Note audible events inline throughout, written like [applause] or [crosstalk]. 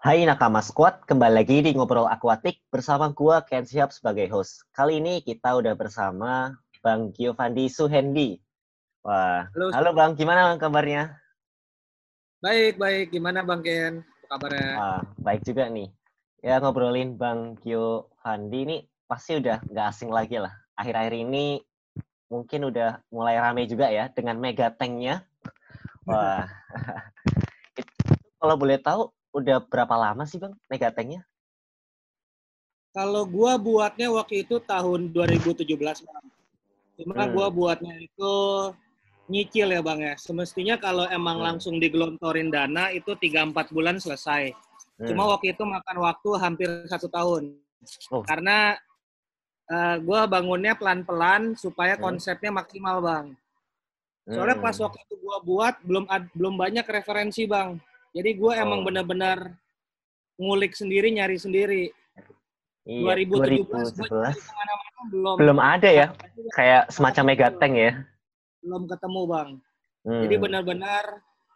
Hai Nakama Squad, kembali lagi di Ngobrol Akuatik bersama gua Ken Siap sebagai host. Kali ini kita udah bersama Bang Giovanni Suhendi. Wah, halo, halo Bang, gimana kabarnya? Baik, baik. Gimana Bang Ken? Apa kabarnya? Wah, baik juga nih. Ya ngobrolin Bang Giovanni ini pasti udah nggak asing lagi lah. Akhir-akhir ini mungkin udah mulai rame juga ya dengan mega tanknya. Wah, [laughs] kalau boleh tahu udah berapa lama sih bang Megatengnya? Kalau gua buatnya waktu itu tahun 2017 bang. Cuma hmm. gua buatnya itu nyicil ya bang ya. Semestinya kalau emang hmm. langsung digelontorin dana itu 3-4 bulan selesai. Hmm. Cuma waktu itu makan waktu hampir satu tahun. Oh. Karena uh, gua bangunnya pelan-pelan supaya hmm. konsepnya maksimal bang. Soalnya pas hmm. waktu itu gua buat belum belum banyak referensi bang. Jadi gue oh. emang benar-benar ngulik sendiri, nyari sendiri. Iya, 2017, 2017. belum belum ada ya kayak semacam megateng ya belum ketemu bang hmm. jadi benar-benar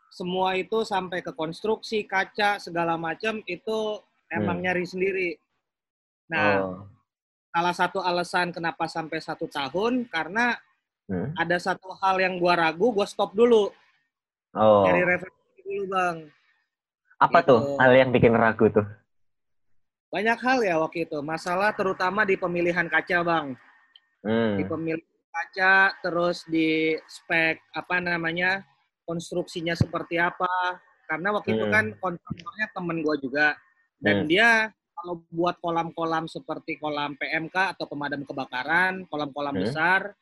semua itu sampai ke konstruksi kaca segala macam itu emang hmm. nyari sendiri nah oh. salah satu alasan kenapa sampai satu tahun karena hmm. ada satu hal yang gua ragu gua stop dulu oh. nyari referensi dulu bang apa gitu. tuh hal yang bikin ragu tuh? Banyak hal ya waktu itu. Masalah terutama di pemilihan kaca, Bang. Hmm. Di pemilihan kaca, terus di spek apa namanya konstruksinya seperti apa. Karena waktu hmm. itu kan kontraktornya temen gue juga. Dan hmm. dia kalau buat kolam-kolam seperti kolam PMK atau pemadam kebakaran, kolam-kolam hmm. besar,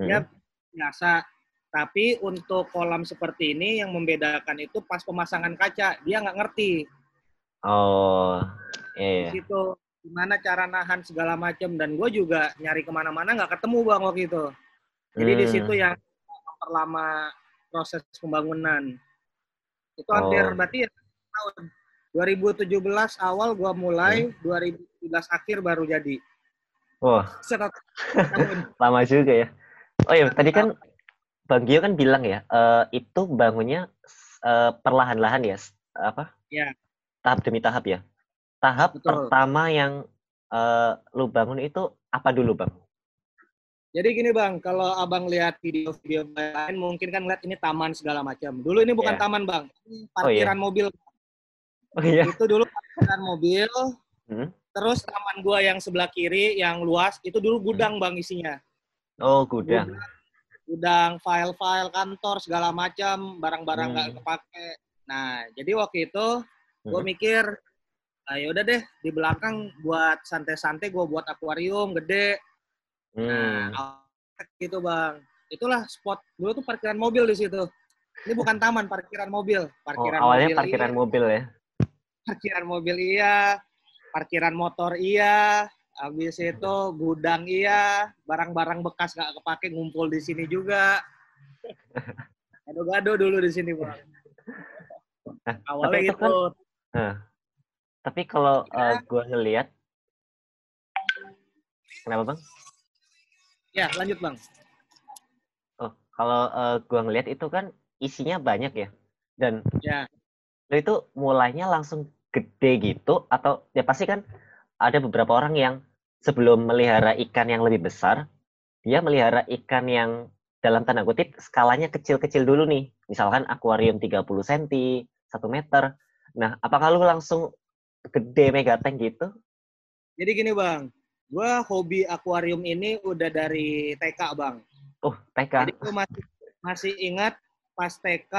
hmm. dia biasa tapi untuk kolam seperti ini yang membedakan itu pas pemasangan kaca dia nggak ngerti. Oh, iya. Yeah. Itu gimana cara nahan segala macam dan gue juga nyari ke mana-mana nggak ketemu bang waktu itu. Jadi hmm. di situ hmm. yang memperlama proses pembangunan. Itu hampir oh. berarti ya, tahun 2017 awal gue mulai, hmm. 2017 akhir baru jadi. Wah. Oh. [laughs] Lama juga ya. Oh iya, tadi kan Bang Gio kan bilang ya, uh, itu bangunnya uh, perlahan-lahan ya, apa? Ya. Tahap demi tahap ya. Tahap Betul. pertama yang uh, lu bangun itu apa dulu, Bang? Jadi gini Bang, kalau Abang lihat video-video lain mungkin kan lihat ini taman segala macam. Dulu ini bukan yeah. taman Bang, ini parkiran oh, iya. mobil. Oh iya. Itu dulu parkiran mobil. Hmm? Terus taman gua yang sebelah kiri yang luas itu dulu gudang hmm. Bang isinya. Oh, gudang. gudang gudang file-file kantor segala macam barang-barang nggak hmm. kepake nah jadi waktu itu gue hmm. mikir ayo ah, udah deh di belakang buat santai-santai gue buat akuarium gede nah, hmm. nah gitu bang itulah spot dulu tuh parkiran mobil di situ ini bukan taman parkiran mobil parkiran oh, awalnya mobil parkiran iya. mobil ya parkiran mobil iya parkiran motor iya Habis itu gudang iya, barang-barang bekas gak kepake ngumpul di sini juga. Gado-gado dulu di sini, Bang. Nah, Awalnya tapi itu. Kan, nah, tapi kalau ya. uh, gua ngelihat Kenapa, Bang? Ya, lanjut, Bang. Oh, kalau uh, gua ngelihat itu kan isinya banyak ya. Dan ya. itu mulainya langsung gede gitu atau ya pasti kan ada beberapa orang yang sebelum melihara ikan yang lebih besar, dia melihara ikan yang dalam tanda kutip skalanya kecil-kecil dulu nih. Misalkan akuarium 30 cm, 1 meter. Nah, apakah lu langsung gede mega tank gitu? Jadi gini bang, gue hobi akuarium ini udah dari TK bang. Oh, TK. Jadi gue masih, masih ingat pas TK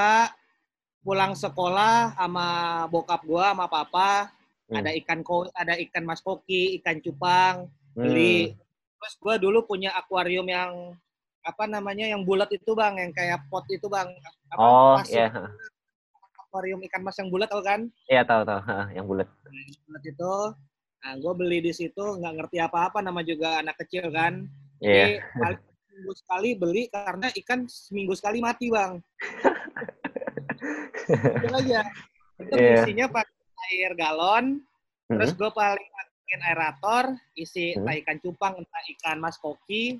pulang sekolah sama bokap gue sama papa Hmm. Ada ikan ko, ada ikan mas koki, ikan cupang, beli. Hmm. Terus gue dulu punya akuarium yang apa namanya yang bulat itu bang, yang kayak pot itu bang. Apa, oh iya. Yeah. Akuarium ikan mas yang bulat tau kan? Iya yeah, tahu tahu, yang bulat. Bulat itu, nah gue beli di situ nggak ngerti apa-apa, nama juga anak kecil kan. Iya. Yeah. Jadi seminggu sekali beli karena ikan seminggu sekali mati bang. [laughs] itu aja. Itu yeah. isinya pak air galon, hmm. terus gue paling masukin aerator, isi hmm. entah ikan cupang, entah ikan mas koki,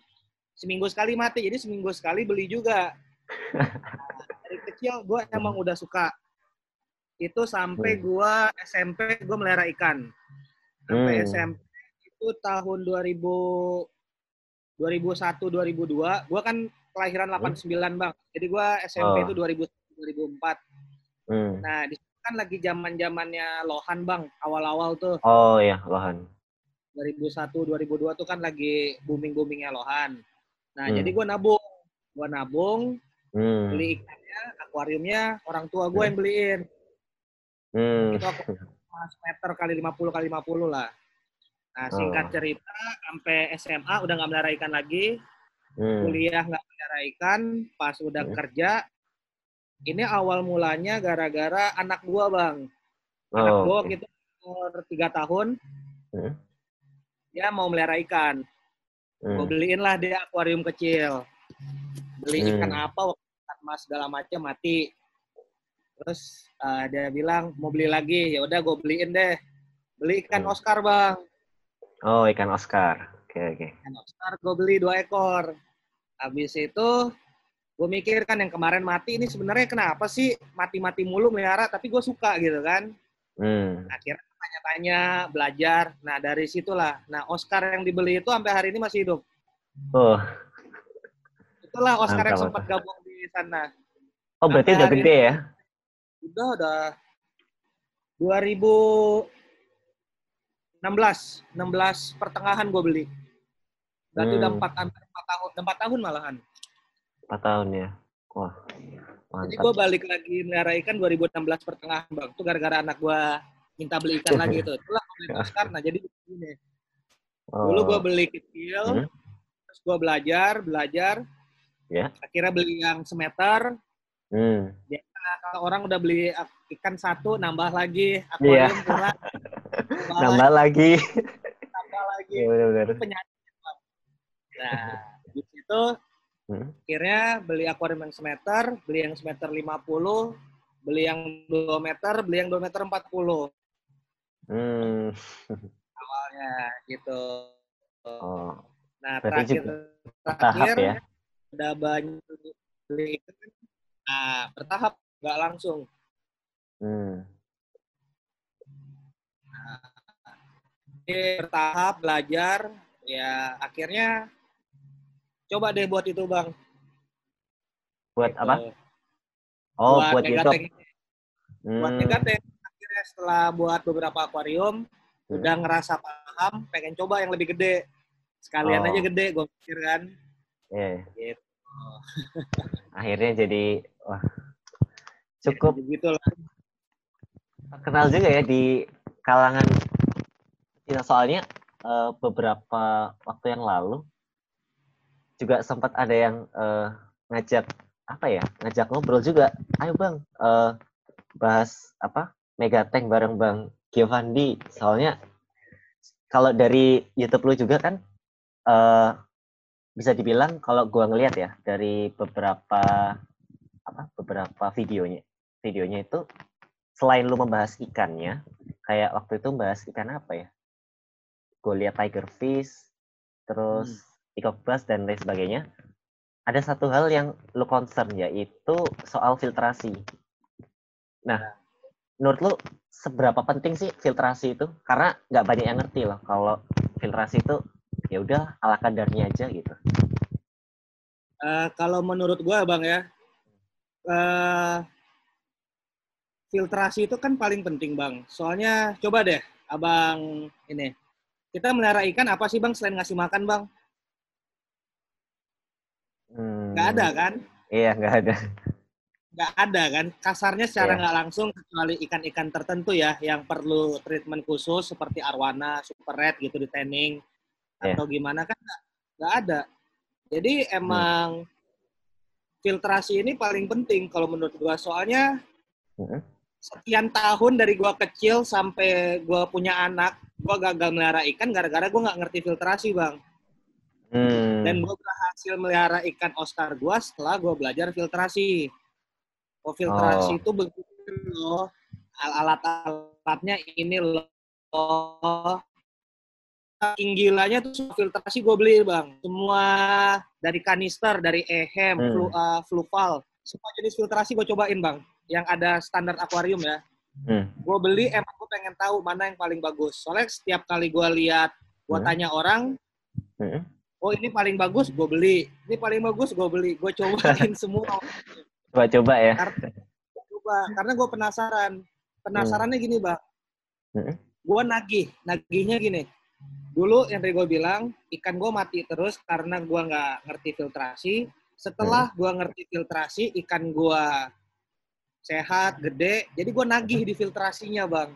seminggu sekali mati, jadi seminggu sekali beli juga. Nah, [laughs] dari kecil gue emang udah suka. itu sampai Hmm. gua SMP gua melihara ikan. Sampai Hmm. SMP itu tahun 2000 2001 2002, gua kan kelahiran 89, Bang. Jadi gua SMP Oh. itu 2000 2004. Hmm. Nah, di kan lagi zaman-zamannya Lohan, Bang. Awal-awal tuh Oh ya, Lohan. 2001 2002 tuh kan lagi booming-boomingnya Lohan. Nah, Hmm. jadi gua nabung. Gua nabung, Hmm. beli ikannya, akuariumnya orang tua gua yang beliin. Hmm. Itu aku [laughs] meter kali 50 kali 50 lah. Nah, singkat Oh. cerita, sampai SMA udah nggak melihara ikan lagi, Hmm. kuliah nggak melihara ikan, pas udah Hmm. kerja, ini awal mulanya gara-gara anak gua bang. Anak Oh, gua oke. gitu umur tiga tahun, Hmm. dia mau melihara ikan. Gua Hmm. beliin lah dia akuarium kecil. Beli ikan Hmm. apa, ikan mas segala macam mati. Terus eh, dia bilang mau beli lagi, ya udah gue beliin deh. Beli ikan Hmm. Oscar bang. Oh, ikan Oscar. Oke, oke. Ikan Oscar gue beli dua ekor. Habis itu gue mikir kan yang kemarin mati ini sebenarnya kenapa sih mati-mati mulu melihara tapi gue suka gitu kan. Hmm. Akhirnya tanya-tanya, belajar. Nah dari situlah. Nah Oscar yang dibeli itu sampai hari ini masih hidup. Oh, Itulah Oscar yang Mantap, sempat gabung di sana. oh berarti Sampai udah gede ya? Udah udah 2016 16 pertengahan gue beli. Berarti Hmm. udah 4 hampir 4 tahun, 4 tahun malahan. 4 tahun ya. Wah, Jadi mantap. gue balik lagi melihara ikan 2016 pertengahan bang. Itu gara-gara anak gue minta beli ikan lagi tuh. Itulah [laughs] Oscar. Nah jadi begini. Dulu gue Oh, beli kecil, Hmm. terus gue belajar, belajar. Ya. Akhirnya beli yang semeter. hmm. Nah, kalau orang udah beli ikan satu, nambah lagi. Iya. Akuarium kurang. Nambah, [laughs] Nambah lagi. nambah lagi. Iya, benar-benar. Penyakit bang. Nah, di situ Hmm. akhirnya beli akuarium yang semeter, beli yang semeter 50, beli yang 2 meter, beli yang 2 meter 40. Hmm. [laughs] awalnya gitu. Oh, Nah Berarti terakhir terakhir ya? udah banyak beli. Nah bertahap nggak langsung. Hmm. Jadi bertahap belajar ya akhirnya coba deh buat itu bang. Buat Gitu. apa? Oh, buat. YouTube. Buat Hmm. ngegateng. Akhirnya setelah buat beberapa akuarium Hmm. udah ngerasa paham, pengen coba yang lebih gede. Sekalian Oh. aja gede, gue pikir kan. Iya. Gitu. Akhirnya jadi wah cukup Gitu lah. terkenal juga ya di kalangan ya, soalnya eh, beberapa waktu yang lalu juga sempat ada yang eh, ngajak apa ya ngajak ngobrol juga. Ayo bang eh, bahas apa Megatank bareng bang Giovanni. Soalnya kalau dari YouTube lu juga kan eh, bisa dibilang kalau gua ngelihat ya dari beberapa apa beberapa videonya videonya itu selain lu membahas ikannya kayak waktu itu membahas ikan apa ya? Gue lihat tiger fish terus peacock bass dan lain sebagainya ada satu hal yang lu concern yaitu soal filtrasi nah menurut lu seberapa penting sih filtrasi itu karena nggak banyak yang ngerti loh kalau filtrasi itu ya udah ala kadarnya aja gitu Eh, kalau menurut gua bang ya, eh, filtrasi itu kan paling penting bang. Soalnya coba deh, abang ini, kita melihara ikan apa sih bang selain ngasih makan bang? Hmm, Nggak ada kan? iya nggak ada Nggak ada kan? Kasarnya secara Iya. nggak langsung kecuali ikan-ikan tertentu ya yang perlu treatment khusus seperti arwana, super red gitu di tanning Iya. atau gimana kan nggak ada. Jadi emang filtrasi ini paling penting kalau menurut gua soalnya sekian tahun dari gua kecil sampai gua punya anak, gua gagal melihara ikan gara-gara gua nggak ngerti filtrasi, Bang. Hmm. Dan gua berhasil melihara ikan Oscar gua setelah gua belajar filtrasi. Oh, filtrasi Oh. itu begitu loh. Al- Alat-alatnya ini loh. Saking gilanya tuh filtrasi gue beli bang. Semua dari kanister, dari ehem, Hmm. flu, uh, fluval. Semua jenis filtrasi gue cobain bang. Yang ada standar akuarium ya. Hmm. Gue beli emang gue pengen tahu mana yang paling bagus. Soalnya setiap kali gue lihat, gue hmm. tanya orang, hmm. Oh ini paling bagus, gue beli. Ini paling bagus, gue beli. Gue cobain [laughs] semua. Coba-coba ya. Karena, coba, karena gue penasaran. Penasarannya gini, bang. Hmm. Gue nagih. Nagihnya gini. Dulu yang tadi gue bilang, ikan gue mati terus karena gue nggak ngerti filtrasi. Setelah hmm. gue ngerti filtrasi, ikan gue sehat, gede. Jadi gue nagih di filtrasinya, Bang.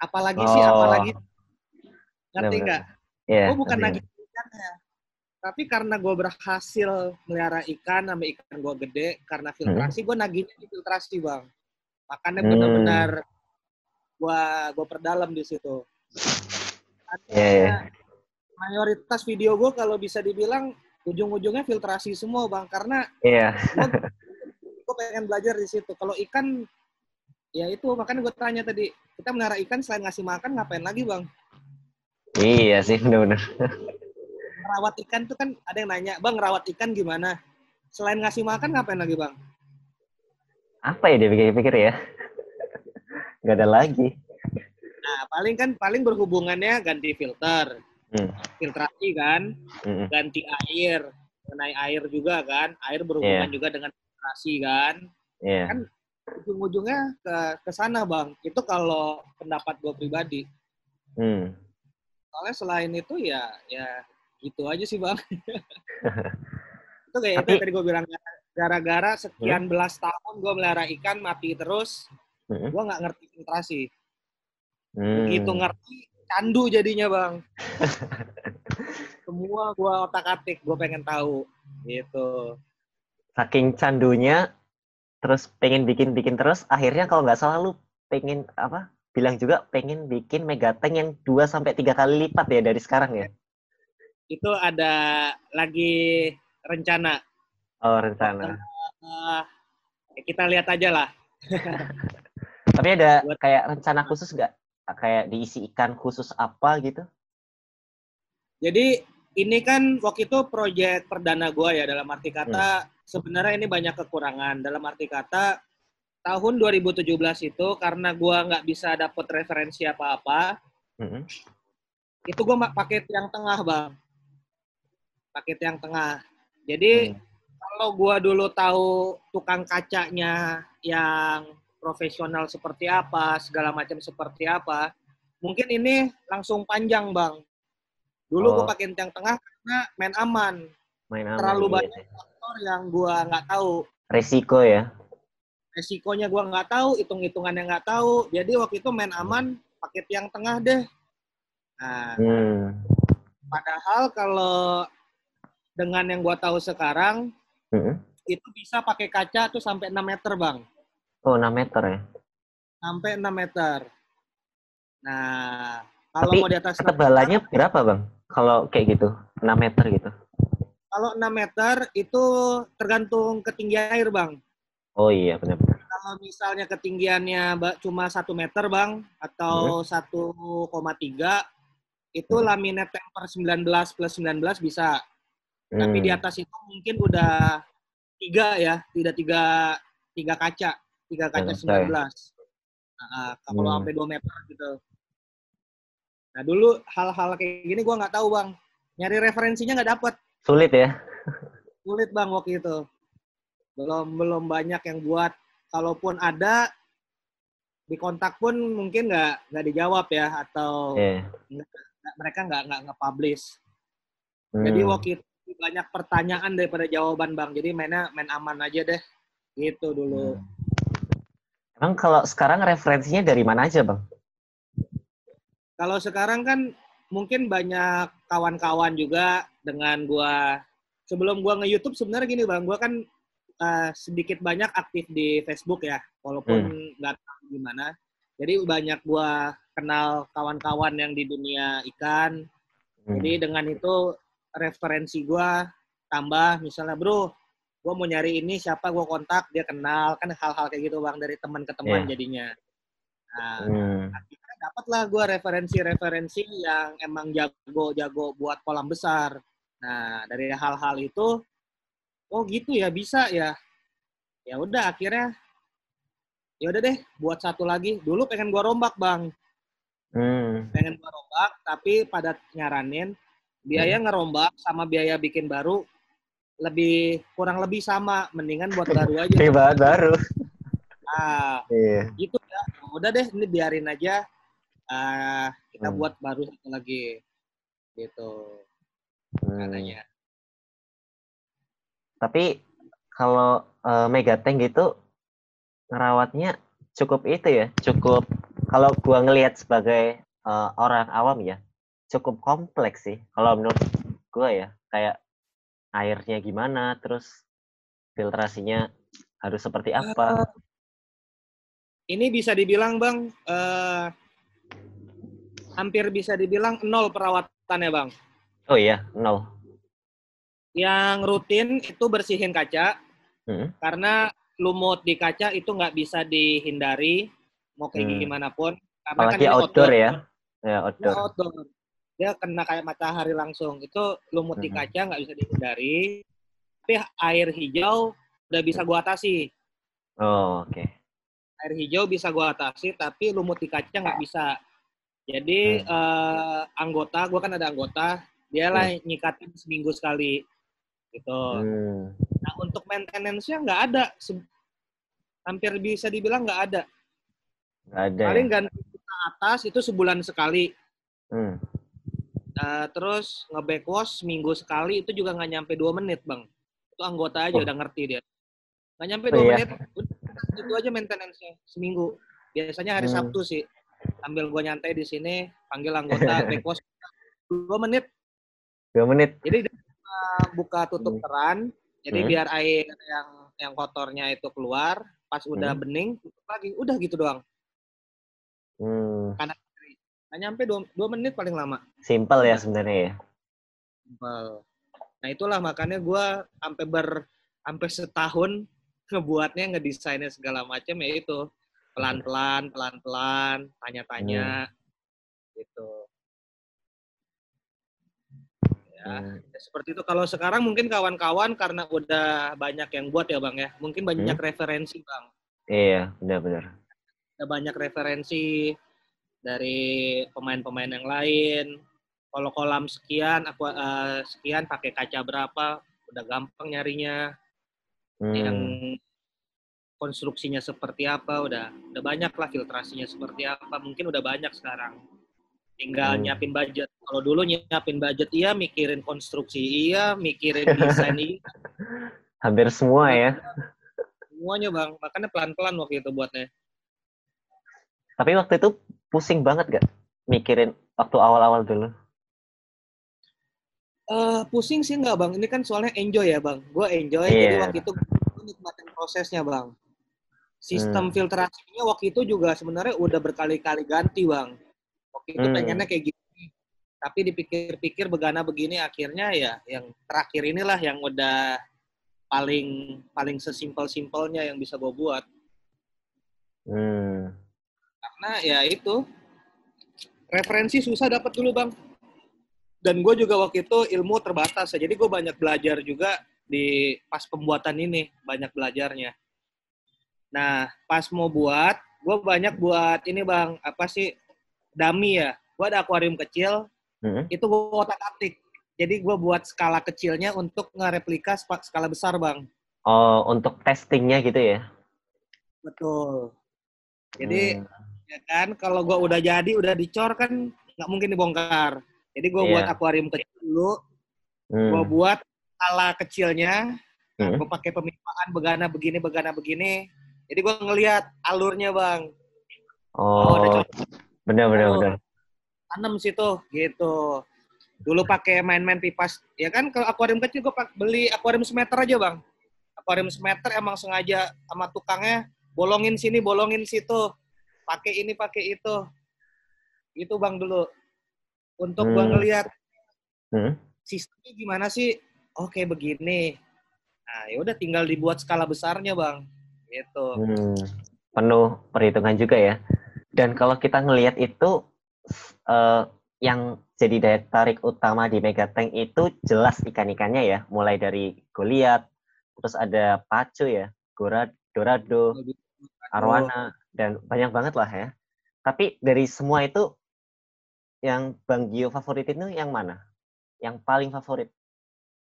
Apalagi oh. sih, apalagi. Ngerti nggak? Yeah, gue bukan nagih ikannya. Tapi karena gue berhasil melihara ikan sama ikan gue gede, karena filtrasi, hmm. gue nagihnya di filtrasi, Bang. Makanya hmm. benar-benar gue gue perdalam di situ. yeah, yeah. mayoritas video gue kalau bisa dibilang ujung-ujungnya filtrasi semua bang karena yeah gue [laughs] pengen belajar di situ. Kalau ikan, ya itu makanya gue tanya tadi, kita melihara ikan selain ngasih makan ngapain lagi bang? Iya sih benar-benar. Rawat ikan tuh kan ada yang nanya, bang rawat ikan gimana? Selain ngasih makan ngapain lagi bang? Apa ya dia pikir-pikir ya? [laughs] Gak ada lagi. Nah paling kan paling berhubungannya ganti filter, hmm. filtrasi kan, hmm. ganti air, mengenai air juga kan, air berhubungan yeah. juga dengan demokrasi kan. Yeah. Kan ujung-ujungnya ke ke sana bang. Itu kalau pendapat gue pribadi. Hmm. Soalnya selain itu ya ya itu aja sih bang. [laughs] itu kayak Tapi, itu tadi gue bilang gara-gara sekian hmm? belas tahun gue melihara ikan mati terus, hmm? gue nggak ngerti filtrasi. Hmm. Begitu ngerti candu jadinya bang. [laughs] Semua gue otak atik, gue pengen tahu gitu saking candunya terus pengen bikin bikin terus akhirnya kalau nggak salah lu pengen apa bilang juga pengen bikin megatank yang 2 sampai tiga kali lipat ya dari sekarang ya itu ada lagi rencana. Oh rencana. Uh, kita lihat aja lah. [laughs] Tapi ada kayak rencana khusus nggak? Kayak diisi ikan khusus apa gitu? Jadi ini kan waktu itu proyek perdana gue ya dalam arti kata hmm. sebenarnya ini banyak kekurangan. Dalam arti kata, tahun 2017 itu karena gue nggak bisa dapet referensi apa-apa, mm-hmm. itu gue paket yang tengah bang, paket yang tengah. Jadi mm. kalau gue dulu tahu tukang kacanya yang profesional seperti apa, segala macam seperti apa, mungkin ini langsung panjang bang. Dulu oh. gue pakai yang tengah karena main aman. Main aman. Terlalu iya. banyak faktor yang gua nggak tahu. Resiko ya? Resikonya gua nggak tahu, hitung-hitungannya nggak tahu. Jadi waktu itu main aman, paket yang tengah deh. Nah, hmm. padahal kalau dengan yang gua tahu sekarang, hmm. itu bisa pakai kaca tuh sampai 6 meter, Bang. Oh, 6 meter ya? Sampai 6 meter. Nah, kalau Tapi mau di atas ketebalannya berapa, Bang? Kalau kayak gitu, 6 meter gitu. Kalau 6 meter itu tergantung ketinggian air, Bang. Oh iya, benar-benar. Kalau misalnya ketinggiannya cuma 1 meter, Bang, atau hmm. 1,3, itu hmm. laminate temper 19 plus 19 bisa. Hmm. Tapi di hmm. atas itu mungkin udah tiga ya, tidak tiga, tiga kaca, tiga kaca ya, 19. Nah, kalau hmm. sampai 2 meter gitu. Nah dulu hal-hal kayak gini gue nggak tahu bang, nyari referensinya nggak dapet. Sulit ya? [laughs] Sulit bang waktu itu. Belum belum banyak yang buat. Kalaupun ada di kontak pun mungkin nggak nggak dijawab ya atau yeah. mereka nggak nggak nge-publish. Hmm. Jadi waktu itu banyak pertanyaan daripada jawaban bang. Jadi mainnya main aman aja deh. Gitu dulu. Hmm. Emang kalau sekarang referensinya dari mana aja bang? Kalau sekarang kan mungkin banyak kawan-kawan juga dengan gua sebelum gua nge-YouTube sebenarnya gini Bang, gua kan uh, sedikit banyak aktif di Facebook ya, walaupun hmm. nggak hmm. tahu gimana. Jadi banyak gua kenal kawan-kawan yang di dunia ikan. Hmm. Jadi dengan itu referensi gua tambah misalnya, "Bro, gua mau nyari ini siapa gua kontak, dia kenal." Kan hal-hal kayak gitu Bang dari teman ke teman yeah. jadinya. Nah, hmm dapatlah gue referensi-referensi yang emang jago-jago buat kolam besar. Nah, dari hal-hal itu, oh gitu ya bisa ya. Ya udah akhirnya ya udah deh buat satu lagi. Dulu pengen gua rombak bang, Hmm. pengen gua rombak, tapi pada nyaranin biaya ngerombak sama biaya bikin baru lebih kurang lebih sama, mendingan buat baru aja. Bahan baru. Ah, Iya. gitu ya. Udah deh, ini biarin aja. Ah, kita Hmm. buat baru satu lagi. Gitu Hmm. katanya. Tapi kalau eh, Megatank gitu ngerawatnya cukup itu ya, cukup kalau gua ngelihat sebagai eh, orang awam ya, cukup kompleks sih. Kalau menurut gua ya, kayak airnya gimana, terus filtrasinya harus seperti apa. Ini bisa dibilang bang, eh, hampir bisa dibilang nol perawatannya bang. Oh iya, nol. Yang rutin itu bersihin kaca, Hmm. karena lumut di kaca itu nggak bisa dihindari, mau kayak Hmm. gimana pun. Karena Apalagi ini outdoor ya. Ya, Ini outdoor. outdoor. Dia kena kayak matahari langsung. Itu lumut di kaca nggak bisa dihindari. Tapi air hijau udah bisa gua atasi. Oh, oke. Air hijau bisa gua atasi, tapi lumut di kaca nggak bisa. Jadi eh, anggota, gua kan ada anggota, dia lah nyikatin seminggu sekali. Gitu. Hmm. Nah untuk maintenance-nya nggak ada. Se- Hampir bisa dibilang nggak ada. Nggak ada. Paling ya? ganti atas itu sebulan sekali. Hmm. Uh, terus nge-backwash seminggu sekali itu juga nggak nyampe dua menit bang. Itu anggota aja Oh. udah ngerti dia. Nggak nyampe Oh, dua iya. menit, itu aja maintenance-nya seminggu. Biasanya hari Hmm. Sabtu sih. Sambil gue nyantai di sini, panggil anggota [laughs] backwash dua menit. Dua menit. Jadi uh, buka tutup Hmm. keran, jadi Hmm. biar air yang yang kotornya itu keluar. Pas udah Hmm. bening, tutup lagi. Udah gitu doang. Hmm. Nggak nyampe dua, dua menit paling lama. Simple ya sebenarnya ya. Simpel. Nah itulah makanya gue sampai ber sampai setahun ngebuatnya ngedesainnya segala macam ya itu pelan pelan pelan pelan tanya tanya gitu ya Hmm. seperti itu kalau sekarang mungkin kawan-kawan karena udah banyak yang buat ya bang ya mungkin banyak referensi bang Iya, benar-benar. ada banyak referensi dari pemain-pemain yang lain. Kalau kolam sekian aku eh, sekian pakai kaca berapa udah gampang nyarinya. Hmm. yang konstruksinya seperti apa udah udah banyak lah filtrasinya seperti apa. Mungkin udah banyak sekarang. Tinggal Hmm. nyiapin budget. Kalau dulu nyiapin budget iya mikirin konstruksi iya mikirin desain iya. [laughs] Hampir semua ya. semuanya bang. Makanya pelan pelan waktu itu buatnya. Tapi waktu itu pusing banget gak mikirin waktu awal-awal dulu? Eh pusing sih nggak bang ini kan soalnya enjoy ya bang gue enjoy Iya. jadi waktu itu gue nikmatin prosesnya bang sistem Hmm. filtrasinya waktu itu juga sebenarnya udah berkali-kali ganti bang waktu itu Hmm. pengennya kayak gini tapi dipikir-pikir begana begini akhirnya ya yang terakhir inilah yang udah paling paling sesimpel-simpelnya yang bisa gue buat Hmm. Karena ya itu referensi susah dapat dulu bang. Dan gue juga waktu itu ilmu terbatas ya. Jadi gue banyak belajar juga di pas pembuatan ini banyak belajarnya. Nah pas mau buat gue banyak buat ini bang apa sih dummy ya. Gue ada akuarium kecil Hmm. itu gue otak atik. Jadi gue buat skala kecilnya untuk ngereplika skala besar bang. Oh, untuk testingnya gitu ya? betul. Jadi Hmm. Ya kan kalau gua udah jadi udah dicor kan nggak mungkin dibongkar jadi gua Iya. buat akuarium kecil dulu Hmm. gua buat skala kecilnya nah, Hmm. gua pakai pemipaan begana begini begana begini jadi gua ngelihat alurnya bang oh, Oh, cocok benar-benar Oh. benar. tanam situ gitu dulu pakai main-main pipas ya kan kalau akuarium kecil gua pak- beli akuarium semeter aja bang akuarium semeter emang sengaja sama tukangnya bolongin sini bolongin situ pakai ini pakai itu. Itu bang dulu. Untuk gua Hmm. ngelihat Hmm. sistemnya gimana sih? Oke begini. Nah ya udah tinggal dibuat skala besarnya bang. Gitu. Hmm. Penuh perhitungan juga ya. Dan kalau kita ngelihat itu eh, yang jadi daya tarik utama di Megatank itu jelas ikan-ikannya ya, mulai dari Goliath, terus ada Pacu ya, Gora, Dorado, arwana dan banyak banget lah ya. Tapi dari semua itu yang Bang Gio favorit itu yang mana? Yang paling favorit?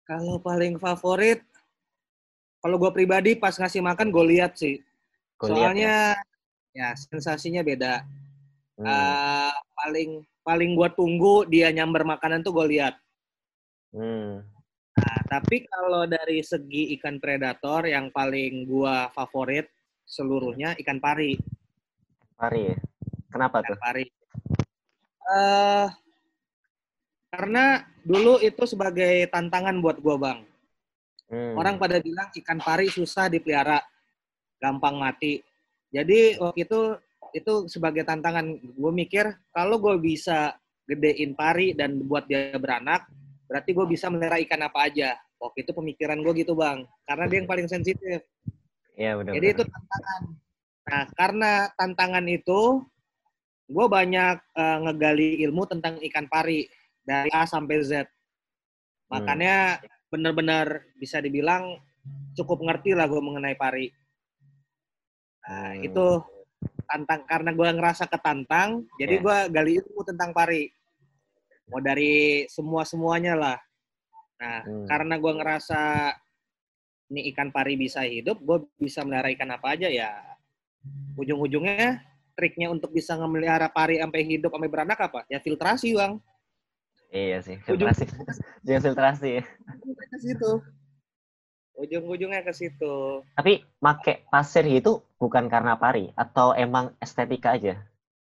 Kalau paling favorit, kalau gue pribadi pas ngasih makan gue lihat sih. Gua lihat Soalnya ya. sensasinya beda. Hmm. Uh, paling paling gue tunggu dia nyamber makanan tuh gue lihat. Hmm. Nah, tapi kalau dari segi ikan predator yang paling gua favorit seluruhnya ikan pari. Pari ya. Kenapa Ikan tuh? pari. Eh karena dulu itu sebagai tantangan buat gua, Bang. Hmm. Orang pada bilang ikan pari susah dipelihara, gampang mati. Jadi waktu itu itu sebagai tantangan. Gue mikir kalau gue bisa gedein pari dan buat dia beranak, berarti gue bisa melihara ikan apa aja. Waktu itu pemikiran gue gitu bang, karena dia yang paling sensitif. Iya benar. Jadi itu tantangan. Nah karena tantangan itu, gue banyak eh, ngegali ilmu tentang ikan pari dari A sampai Z. Makanya benar-benar bisa dibilang cukup ngerti lah gue mengenai pari. Nah, Hmm. itu tantang karena gue ngerasa ketantang, jadi Iya. gue gali ilmu tentang pari. Mau dari semua semuanya lah. Nah, Hmm. karena gue ngerasa ini ikan pari bisa hidup, gue bisa melihara ikan apa aja ya. Ujung-ujungnya triknya untuk bisa memelihara pari sampai hidup sampai beranak apa? Ya filtrasi bang. Iya sih, Ujung- filtrasi. Jangan filtrasi ya. Ke situ. Ujung-ujungnya ke situ. Tapi make pasir itu bukan karena pari atau emang estetika aja?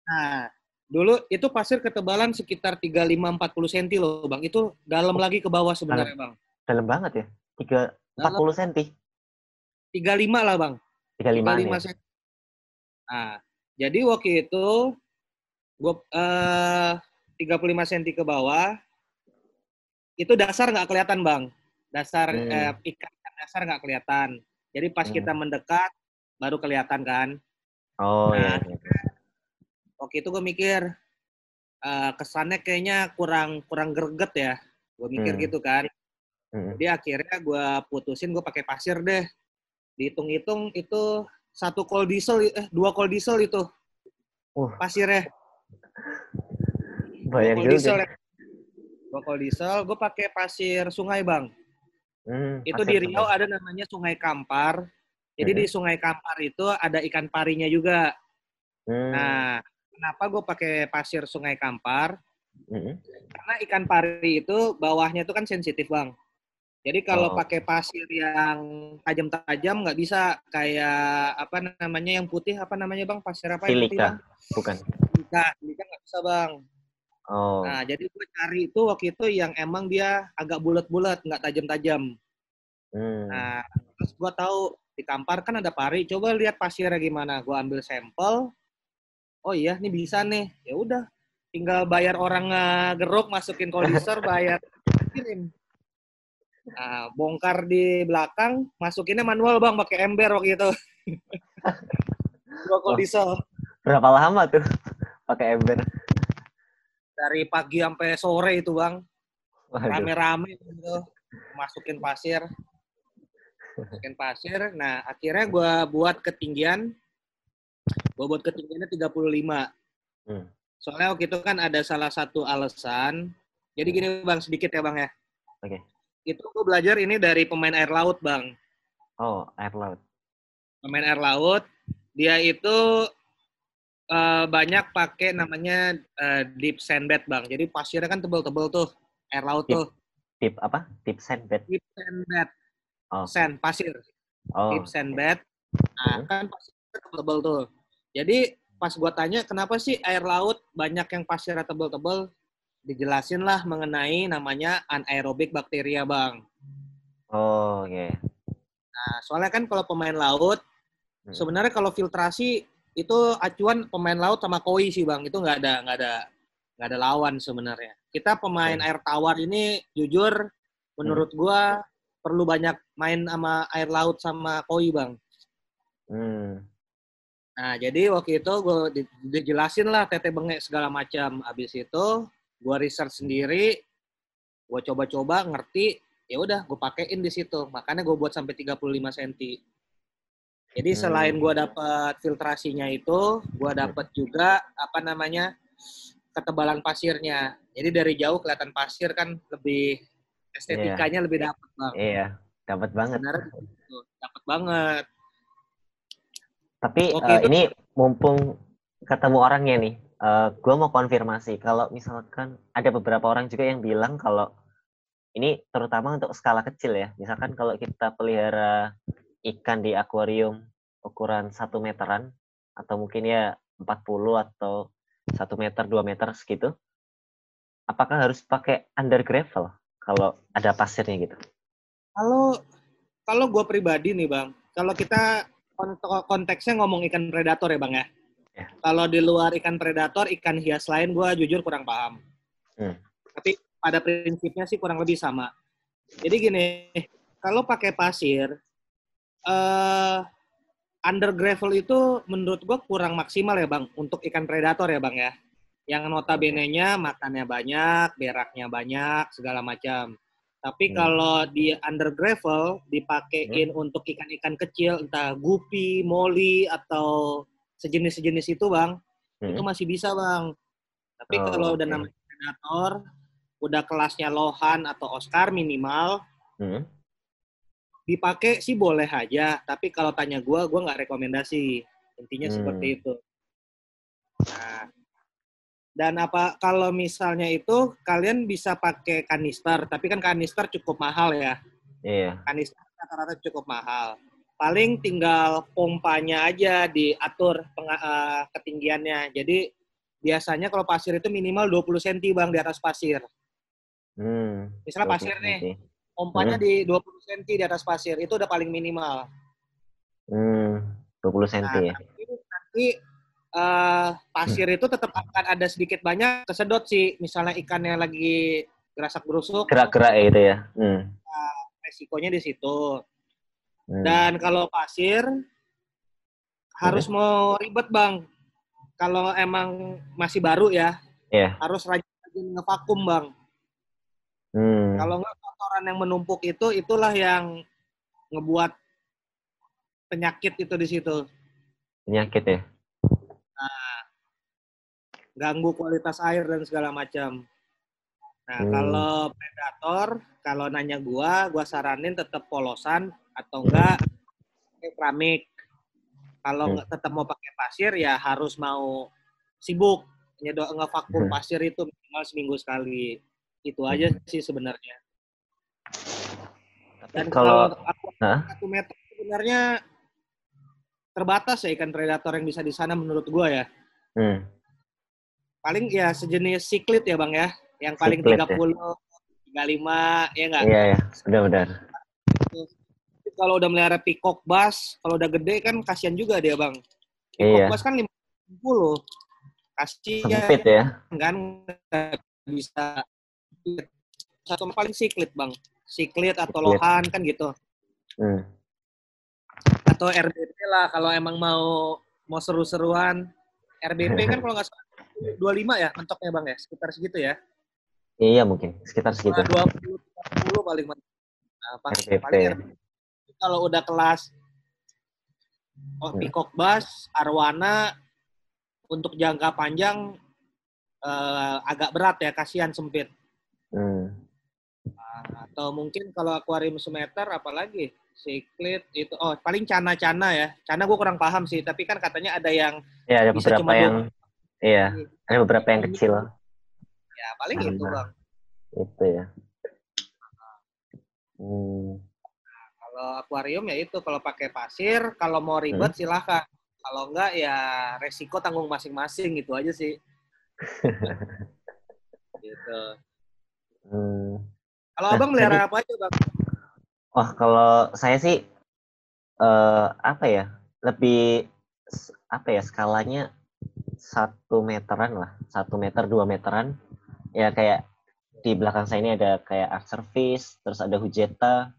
Nah, dulu itu pasir ketebalan sekitar 35-40 cm loh, Bang. Itu dalam lagi ke bawah sebenarnya, Bang. Dalam banget ya. 3 40 cm. 35 lah, Bang. 35 35 ya. cm. Nah, jadi waktu itu gua eh 35 cm ke bawah itu dasar nggak kelihatan, Bang. Dasar Hmm. eh, ikan dasar nggak kelihatan. Jadi pas Hmm. kita mendekat baru kelihatan kan. Oh iya. Nah, waktu itu gue mikir eh, kesannya kayaknya kurang kurang greget ya gue mikir Hmm. gitu kan Hmm. jadi akhirnya gue putusin gue pakai pasir deh dihitung-hitung itu satu kol diesel eh dua kol diesel itu Uh. pasirnya Banyak kol juga. diesel ya. dua kol diesel gue pakai pasir sungai bang Hmm, itu pasir di Riau ada namanya sungai Kampar jadi Hmm. di sungai Kampar itu ada ikan parinya juga Hmm. nah kenapa gue pakai pasir sungai Kampar Hmm. Karena ikan pari itu bawahnya itu kan sensitif bang. Jadi kalau Oh. pakai pasir yang tajam-tajam nggak bisa kayak apa namanya yang putih apa namanya bang pasir apa yang putih Silika, bang? bukan. Silika, silika nggak bisa bang. Oh. Nah jadi gue cari itu waktu itu yang emang dia agak bulat-bulat nggak tajam-tajam. Hmm. Nah terus gue tahu di kampar kan ada pari. Coba lihat pasirnya gimana. Gue ambil sampel. Oh iya, ini bisa nih. Ya udah, tinggal bayar orang ngegeruk, masukin [laughs] kondisor, bayar, kirim. Nah, bongkar di belakang, masukinnya manual bang, pakai ember waktu itu. [laughs] Dua kondisor. Berapa lama tuh pakai ember? Dari pagi sampai sore itu bang, rame-rame gitu. Masukin pasir. Masukin pasir. Nah, akhirnya gue buat ketinggian. Gue buat ketinggiannya 35. Hmm. Soalnya waktu itu kan ada salah satu alasan. Jadi gini bang, sedikit ya bang ya. Oke. Itu gue belajar ini dari pemain air laut bang. Oh, air laut. Pemain air laut, dia itu eh, banyak pakai namanya eh, deep sand bed bang. Jadi pasirnya kan tebel-tebel tuh, air laut Deep. tuh. Tip apa? Sandbed. Deep sand bed, Oh. sand, pasir. Oh. Deep sand bed. Nah, Hmm. kan pasirnya tebel tuh. Jadi pas gua tanya kenapa sih air laut banyak yang pasirnya tebel-tebel, dijelasin lah mengenai namanya anaerobik bakteria bang. Oh, oke. Nah, soalnya kan kalau pemain laut, Hmm. sebenarnya kalau filtrasi itu acuan pemain laut sama koi sih bang, itu nggak ada nggak ada nggak ada lawan sebenarnya. Kita pemain Oke. air tawar ini jujur, menurut gua perlu banyak main sama air laut sama koi bang. Hmm. Nah, jadi waktu itu gue dijelasin lah tete bengek segala macam. Habis itu gue research sendiri, gue coba-coba ngerti, ya udah gue pakein di situ. Makanya gue buat sampai 35 cm. Jadi Hmm. selain gua dapat filtrasinya itu, gua dapat juga apa namanya ketebalan pasirnya. Jadi dari jauh kelihatan pasir kan lebih estetikanya lebih dapat bang. Iya, dapat banget. Gitu, dapat banget. Tapi Oke, itu- ini mumpung ketemu orangnya nih, eh gue mau konfirmasi kalau misalkan ada beberapa orang juga yang bilang kalau ini terutama untuk skala kecil ya. Misalkan kalau kita pelihara ikan di akuarium ukuran satu meteran atau mungkin ya 40 atau satu meter, dua meter segitu, apakah harus pakai under gravel kalau ada pasirnya gitu? Kalau kalau gue pribadi nih bang, kalau kita kont- konteksnya ngomong ikan predator ya bang ya. Ya. Kalau di luar ikan predator, ikan hias lain gue jujur kurang paham. Hmm. Tapi pada prinsipnya sih kurang lebih sama. Jadi gini, kalau pakai pasir, eh under gravel itu menurut gue kurang maksimal ya bang untuk ikan predator ya bang ya. Yang notabene-nya makannya banyak, beraknya banyak, segala macam. Tapi Hmm. kalau di under gravel dipakein untuk ikan-ikan kecil, entah gupi, moli atau sejenis-sejenis itu bang, itu Hmm. masih bisa bang. Tapi Oh, kalau udah oke. namanya predator, udah kelasnya Lohan atau Oscar minimal, Hmm. dipakai sih boleh aja. Tapi kalau tanya gue, gue nggak rekomendasi. Intinya Hmm. seperti itu. Nah, dan apa kalau misalnya itu kalian bisa pakai kanister, tapi kan kanister cukup mahal ya. Iya. Kanister rata-rata cukup mahal. Paling tinggal pompanya aja diatur eh, ketinggiannya. Jadi biasanya kalau pasir itu minimal 20 cm bang di atas pasir. Hmm. Misalnya 20 pasir nih, pompanya Hmm. di 20 cm di atas pasir itu udah paling minimal. Hmm, 20 cm Nah, ya. tapi nanti eh, pasir itu tetap akan ada sedikit banyak kesedot sih. Misalnya ikannya lagi gerasak gerusuk, Gerak-gerak ya gitu ya. Hmm. resikonya di situ. Hmm. Dan kalau pasir harus mau ribet bang. Kalau emang masih baru ya, Iya. harus rajin-rajin ngevakum bang. Hmm. Kalau nggak kotoran yang menumpuk itu, itulah yang ngebuat penyakit itu di situ. Penyakit ya. ganggu kualitas air dan segala macam. Nah, Hmm. kalau predator, kalau nanya gua, gua saranin tetap polosan atau enggak pakai keramik. Kalau Hmm. nggak tetap mau pakai pasir ya harus mau sibuk nyedo ngevakum Hmm. pasir itu minimal seminggu sekali. Itu aja sih sebenarnya. Dan kalau kalau aku Hah? satu meter sebenarnya terbatas ya ikan predator yang bisa di sana menurut gua ya. hmm, paling ya sejenis siklit ya bang ya yang paling Siklit, ya. 30 35 ya enggak iya ya, benar-benar. Kalau udah melihara peacock bass kalau udah gede kan kasihan juga dia bang peacock Iya. bass kan 50 kasihan Sempit ya. kan nggak bisa satu paling siklit bang siklit atau lohan kan gitu Hmm. atau RBP lah kalau emang mau mau seru-seruan RBP [laughs] kan kalau nggak salah 25 ya mentoknya bang ya sekitar segitu ya Iya mungkin sekitar segitu. Nah, 20 30 paling nah, pas, RBP. paling RBP. Kalau udah kelas oh. Peacock Bass, Arwana untuk jangka panjang eh, agak berat ya, kasihan sempit. Hmm. Nah, atau mungkin kalau akuarium semeter apalagi siklit itu oh paling cana-cana ya. Cana gue kurang paham sih, tapi kan katanya ada yang Iya ada Bisa beberapa cuma yang iya ada beberapa yang Ini- kecil ya paling itu Cana. bang. itu ya. Hmm. Kalau akuarium ya itu kalau pakai pasir, kalau mau ribet silahkan. Kalau enggak ya resiko tanggung masing-masing gitu aja sih. [laughs] gitu. Hmm. Kalau Nah, abang melihara apa aja bang? Wah kalau saya sih eh apa ya lebih apa ya skalanya satu meteran lah satu meter dua meteran ya kayak di belakang saya ini ada kayak art service terus ada hujeta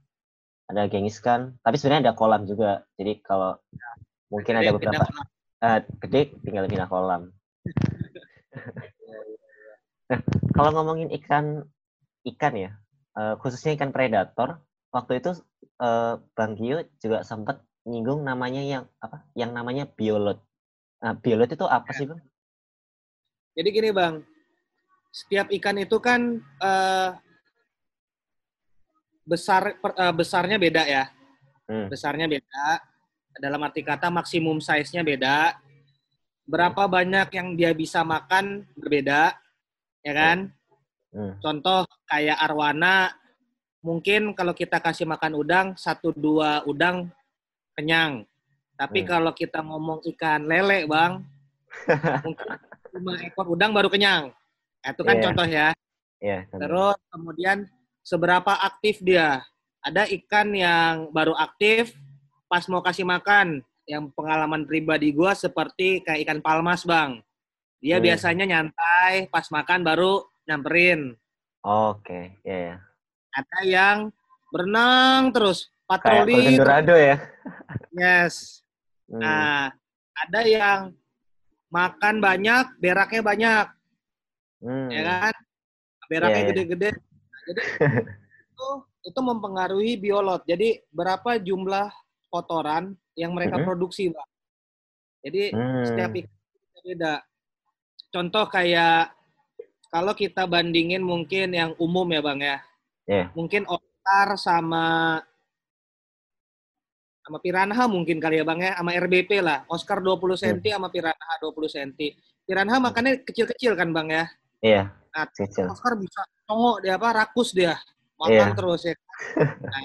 ada gengiskan tapi sebenarnya ada kolam juga jadi kalau mungkin ada beberapa pindah eh, gede tinggal pindah kolam nah [laughs] kalau ngomongin ikan ikan ya eh, khususnya ikan predator waktu itu eh, Bang Gio juga sempat nyinggung namanya yang apa? Yang namanya biolot. Nah, biolot itu apa sih, Bang? Jadi gini, Bang. Setiap ikan itu kan eh, besar per- eh, besarnya beda ya. Hmm. Besarnya beda. Dalam arti kata maksimum size-nya beda. Berapa banyak yang dia bisa makan berbeda, ya kan? Hmm. Contoh kayak arwana, mungkin kalau kita kasih makan udang, satu dua udang kenyang. Tapi Hmm. kalau kita ngomong ikan lele, bang, [laughs] mungkin lima ekor udang baru kenyang. Itu kan Iya. contoh ya. Contoh. Terus kemudian seberapa aktif dia? Ada ikan yang baru aktif pas mau kasih makan. Yang pengalaman pribadi gua seperti kayak ikan palmas, bang. Dia Hmm. biasanya nyantai, pas makan baru nyamperin. Oke, iya ya. Ada yang berenang terus, Kayak patroli. Dorado ya. Yes. Hmm. Nah, ada yang makan banyak, beraknya banyak, Hmm. ya kan? Beraknya Iya, iya. gede-gede. Nah, Jadi [laughs] itu itu mempengaruhi biolot. Jadi berapa jumlah kotoran yang mereka Mhm. produksi, Bang. Jadi Hmm. setiap ikan beda. Contoh kayak kalau kita bandingin mungkin yang umum ya, Bang ya. Iya. Mungkin Oscar sama sama Piranha mungkin kali ya Bang ya, sama RBP lah. Oscar 20 cm sama Piranha 20 cm. Piranha makannya kecil-kecil kan Bang ya. Iya. Nah, Cicil. Oscar bisa congok dia apa rakus dia. Makan Iya. terus ya. [laughs] Nah,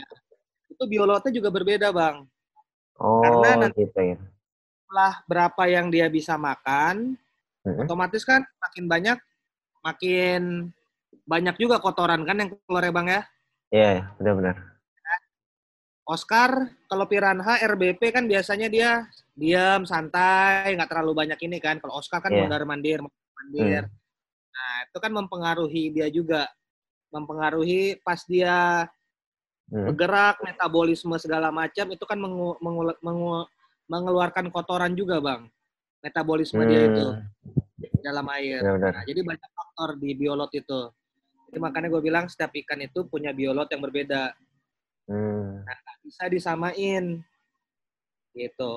itu biolotnya juga berbeda Bang. Oh, Karena nanti- gitu ya. Setelah berapa yang dia bisa makan, Mhm. otomatis kan makin banyak makin banyak juga kotoran kan yang keluar ya Bang ya. Iya, iya, benar-benar. Oscar, kalau Piranha, RBP kan biasanya dia diam, santai, nggak terlalu banyak ini kan. Kalau Oscar kan Iya. mondar mandir, mandir. Nah, itu kan mempengaruhi dia juga. Mempengaruhi pas dia Hmm. bergerak, metabolisme segala macam, itu kan mengu- mengu- mengu- mengeluarkan kotoran juga, Bang. Metabolisme dia itu Hmm, dalam air. Benar-benar. Nah, jadi banyak faktor di biolot itu. Jadi makanya gue bilang setiap ikan itu punya biolot yang berbeda. Hmm. Bisa disamain. Gitu.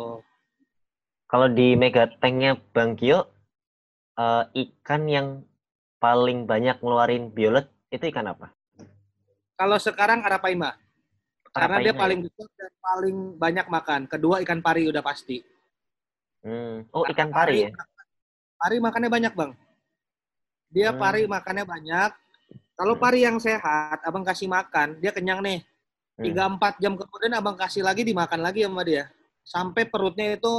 Kalau di Megatanknya Bang Gio, eh, ikan yang paling banyak ngeluarin biolot itu ikan apa? Kalau sekarang Arapaima. Karena dia Arapaima paling besar dan paling banyak makan. Kedua ikan pari udah pasti. Hmm. Oh, ikan pari ya? Pari makannya banyak, Bang. Dia Hmm. pari makannya banyak. Kalau Hmm. pari yang sehat, Abang kasih makan, dia kenyang nih. Hmm. 3-4 jam kemudian Abang kasih lagi, dimakan lagi sama dia. Sampai perutnya itu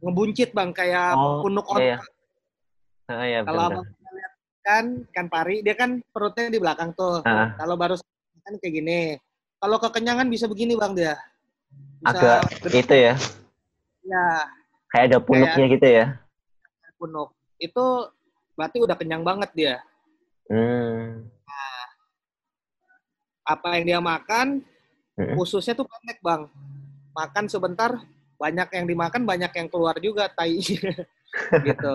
ngebuncit, Bang. Kayak Oh, punuk iya, otak. iya. Ah, iya, Kalau. Abang lihat kan, ikan pari, dia kan perutnya di belakang tuh. Ah, Kalau baru kan kayak gini. Kalau kekenyangan bisa begini, Bang, dia. Bisa agak itu ya, ya, kayak ada punuknya gitu ya. punuk. Itu berarti udah kenyang banget dia. Hmm. Apa yang dia makan, Mm-mm. khususnya tuh pendek, Bang. Makan sebentar, banyak yang dimakan, banyak yang keluar juga tai. [laughs] gitu.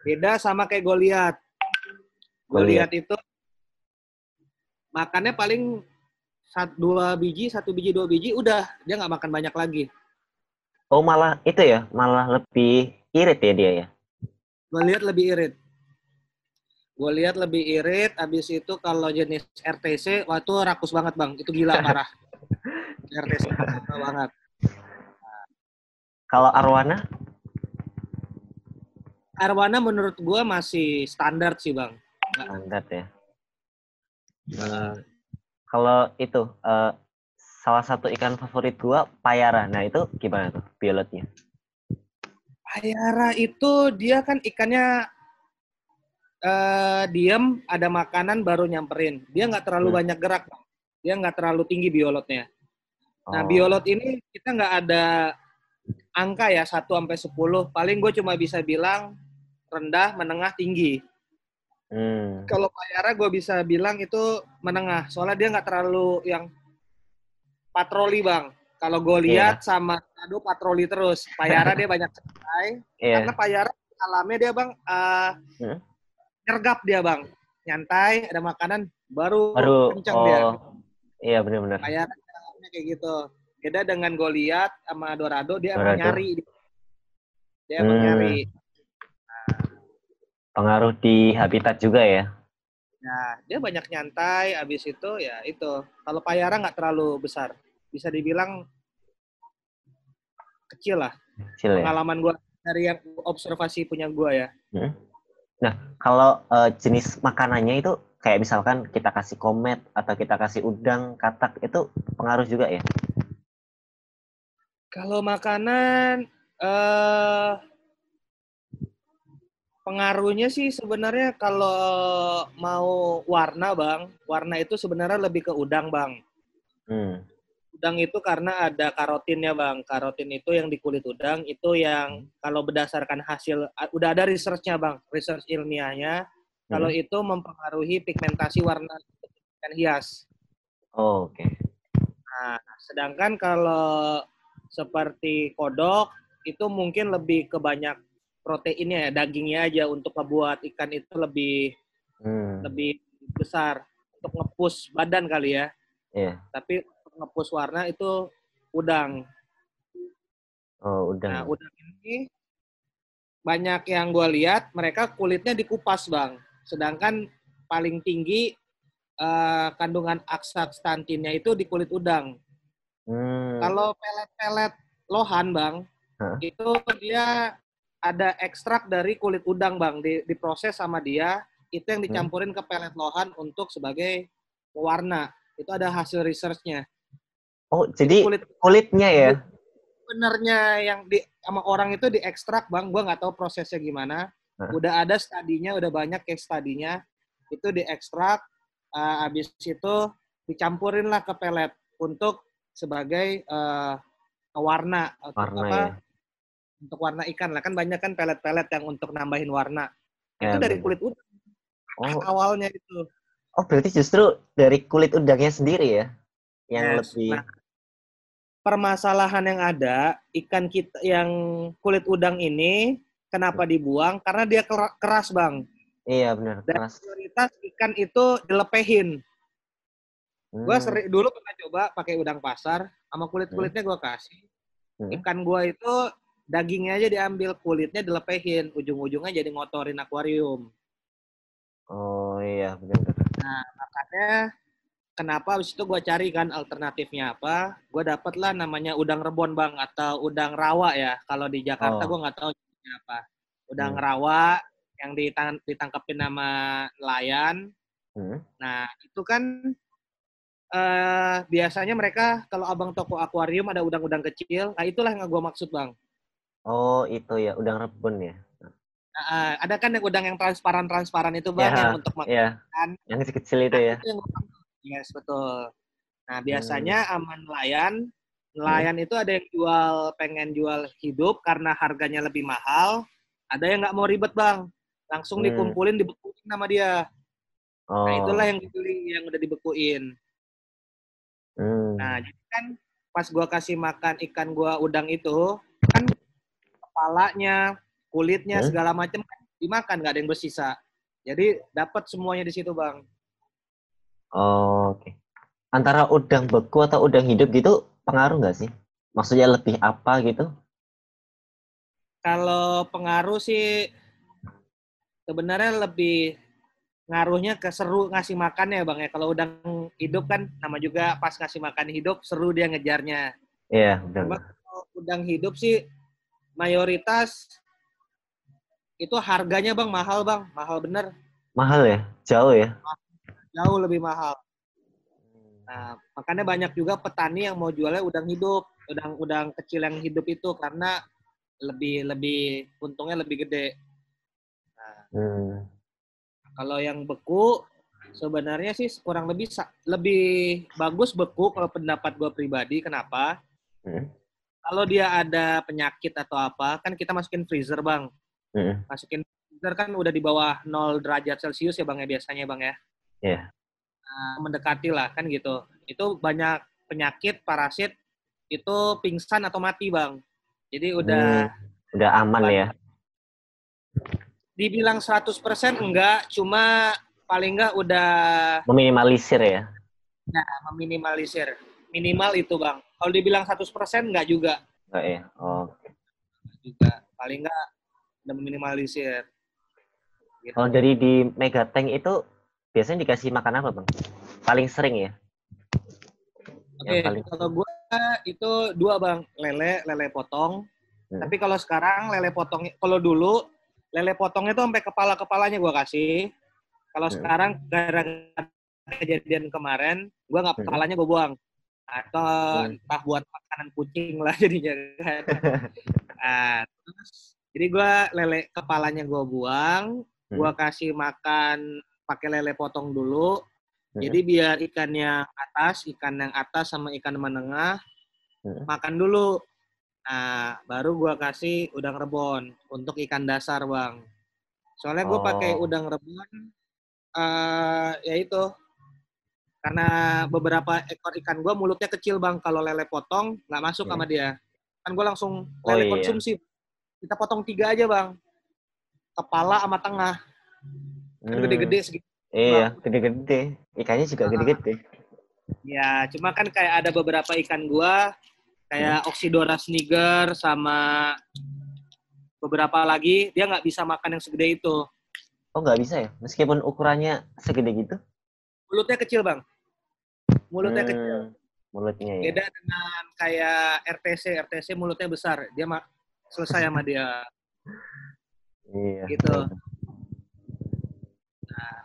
Beda sama kayak Goliat. Goliat itu makannya paling satu dua biji, satu biji, dua biji, udah dia nggak makan banyak lagi. Oh, malah itu ya, malah lebih irit ya dia ya. Gue lihat lebih irit. Gue lihat lebih irit. Abis itu kalau jenis RTC, wah itu rakus banget bang. Itu gila [laughs] parah. RTC banget. Kalau arwana, Arwana menurut gue masih standar sih bang. Standar ya. Hmm. Kalau itu eh, salah satu ikan favorit gua payara. Nah, itu gimana tuh biolotnya? Payara itu dia kan ikannya eh diem, ada makanan baru nyamperin. Dia nggak terlalu Hmm. banyak gerak. Dia nggak terlalu tinggi biolotnya. Nah, Oh. biolot ini kita nggak ada angka ya 1 sampai 10. Paling gue cuma bisa bilang rendah, menengah, tinggi. Hmm. Kalau Payara gue bisa bilang itu menengah. Soalnya dia nggak terlalu yang patroli, Bang. Kalau gue Iya. lihat sama Aduh patroli terus. Payara dia banyak santai. Iya. Karena Payara alamnya dia, Bang, eh Hmm. nyergap dia, Bang. Nyantai, ada makanan, baru, Baru kenceng dia. oh. Iya, benar-benar. Payara alamnya kayak gitu. Beda dengan Goliath sama Dorado, dia emang Dorado. nyari. Dia emang Hmm. nyari. Pengaruh di habitat juga ya. Nah, dia banyak nyantai, abis itu ya itu. Kalau payara nggak terlalu besar. Bisa dibilang kecil lah. Kecil ya. Pengalaman gua dari yang observasi punya gua ya. Hmm. Nah, kalau eh, jenis makanannya itu kayak misalkan kita kasih komet atau kita kasih udang, katak itu pengaruh juga ya. Kalau makanan eh pengaruhnya sih sebenarnya kalau mau warna, Bang, warna itu sebenarnya lebih ke udang, Bang. Hmm. Udang itu karena ada karotinnya, Bang. Karotin itu yang di kulit udang itu yang kalau berdasarkan hasil udah ada researchnya, Bang. Research ilmiahnya kalau itu mempengaruhi pigmentasi warna ikan hias. Oh, Oke. Nah, sedangkan kalau seperti kodok itu mungkin lebih ke banyak proteinnya ya, dagingnya aja untuk ngebuat ikan itu lebih Hmm. lebih besar untuk ngepus badan kali ya. Iya. Tapi untuk ngepus warna itu udang. Oh, Nah, udang. udang ini banyak yang gue lihat mereka kulitnya dikupas bang, sedangkan paling tinggi eh, kandungan aksastantinnya itu di kulit udang. Hmm. Kalau pelet-pelet lohan bang, Hah? itu dia ada ekstrak dari kulit udang bang, di, diproses sama dia, itu yang dicampurin ke pelet lohan untuk sebagai pewarna. Itu ada hasil researchnya. Oh, jadi Kulit kulitnya ya. benernya yang di sama orang itu diekstrak bang, gua nggak tahu prosesnya gimana. Hah? Udah ada studinya, udah banyak case studinya. Itu diekstrak, eh, habis itu dicampurin lah ke pelet untuk sebagai warna untuk Warna apa? ya. Untuk warna ikan lah kan banyak kan pelet-pelet yang untuk nambahin warna. Ya, itu dari kulit udang Oh, awalnya itu. oh berarti justru dari kulit udangnya sendiri ya yang Yes. lebih Nah, permasalahan yang ada ikan kita yang kulit udang ini kenapa dibuang? Karena dia kera- keras bang. iya benar Dan keras. prioritas ikan itu dilepehin. Gue Hmm. sering dulu pernah coba pakai udang pasar sama kulit kulitnya gue kasih. Hmm. Ikan gue itu dagingnya aja diambil kulitnya dilepehin, ujung-ujungnya jadi ngotorin akuarium. Oh iya benar. Makanya kenapa abis itu gue cari kan alternatifnya apa? Gue dapet lah namanya udang rebon bang atau udang rawa ya. Kalau di Jakarta Oh. gue nggak tahu namanya apa. Udang Hmm. rawa yang ditang- ditangkepin nama nelayan. Hmm. Nah itu kan eh biasanya mereka kalau abang toko akuarium ada udang-udang kecil. Nah itulah yang gue maksud bang. Oh itu ya udang rebun ya. Nah, eh, ada kan yang udang yang transparan-transparan itu bang Ya, yang untuk makan. Iya. Yang kecil-kecil itu ya. Itu yang. Yes, betul. Nah, biasanya aman nelayan, nelayan itu ada yang jual pengen jual hidup karena harganya lebih mahal, ada yang nggak mau ribet, Bang. Langsung Hmm. dikumpulin, dibekuin sama dia. Oh. Nah, itulah yang dibeli yang udah dibekuin. Hmm. Nah, jadi kan pas gua kasih makan ikan gua udang itu, kepalanya, kulitnya Hmm. segala macam kan dimakan, nggak ada yang bersisa. Jadi dapat semuanya di situ, Bang. Oh, Oke. Antara udang beku atau udang hidup gitu pengaruh nggak sih? Maksudnya lebih apa gitu? Kalau pengaruh sih sebenarnya lebih ngaruhnya ke seru ngasih makannya bang ya. Kalau udang hidup kan nama juga pas ngasih makan hidup seru dia ngejarnya. Iya, kalau udang hidup sih mayoritas itu harganya bang mahal bang, mahal bener, Mahal ya? Jauh ya? jauh lebih mahal. Nah, makanya banyak juga petani yang mau jualnya udang hidup, udang-udang kecil yang hidup itu karena lebih lebih untungnya lebih gede. Hmm. Kalau yang beku sebenarnya sih kurang lebih lebih bagus beku kalau pendapat gue pribadi. Kenapa? Hmm. Kalau dia ada penyakit atau apa, kan kita masukin freezer bang. Hmm. Masukin freezer kan udah di bawah 0 derajat celcius ya bang ya biasanya bang ya. Iya. Nah, mendekati lah kan gitu. Itu banyak penyakit parasit itu pingsan atau mati bang. Jadi udah Hmm. Udah aman ya? dibilang 100% enggak, cuma paling enggak udah Meminimalisir ya? Nah, meminimalisir. Minimal itu bang. Kalau dibilang 100% nggak juga. Enggak ya. Oh. Juga paling nggak udah meminimalisir. Gitu. Kalau dari di Mega Tank itu biasanya dikasih makan apa, Bang? Paling sering ya? Oke, paling- kalau gua itu dua bang, lele, lele potong. Hmm. Tapi kalau sekarang lele potong, kalau dulu lele potongnya tuh sampai kepala kepalanya gua kasih. Kalau Hmm. sekarang gara-gara kejadian kemarin, gua nggak Hmm. kepalanya gua buang. Atau Hmm. entah buat makanan kucing lah jadinya. kan. [laughs] Nah, terus, jadi gua lele kepalanya gua buang, Hmm. gua kasih makan pakai lele potong dulu. Hmm. Jadi biar ikan yang atas, ikan yang atas sama ikan menengah Hmm. makan dulu. Nah, baru gua kasih udang rebon untuk ikan dasar, Bang. Soalnya pakai Oh. udang rebon eh ya itu karena beberapa ekor ikan gua mulutnya kecil, Bang. Kalau lele potong nggak masuk Hmm. sama dia. Kan gua langsung Oh, lele iya. konsumsi. Kita potong tiga aja, Bang. Kepala sama tengah. Kan Hmm. gede-gede segitu. Iya, gede-gede. Ikannya juga gede-gede. Ya, cuma kan kayak ada beberapa ikan gua kayak Oxydora sniger sama beberapa lagi dia nggak bisa makan yang segede itu. Oh, nggak bisa ya? Meskipun ukurannya segede gitu? Mulutnya kecil, Bang. Mulutnya Hmm, kecil. Mulutnya ya. Beda dengan kayak RTC, RTC mulutnya besar. Dia mah selesai sama dia. [laughs] Iya. Gitu. betul.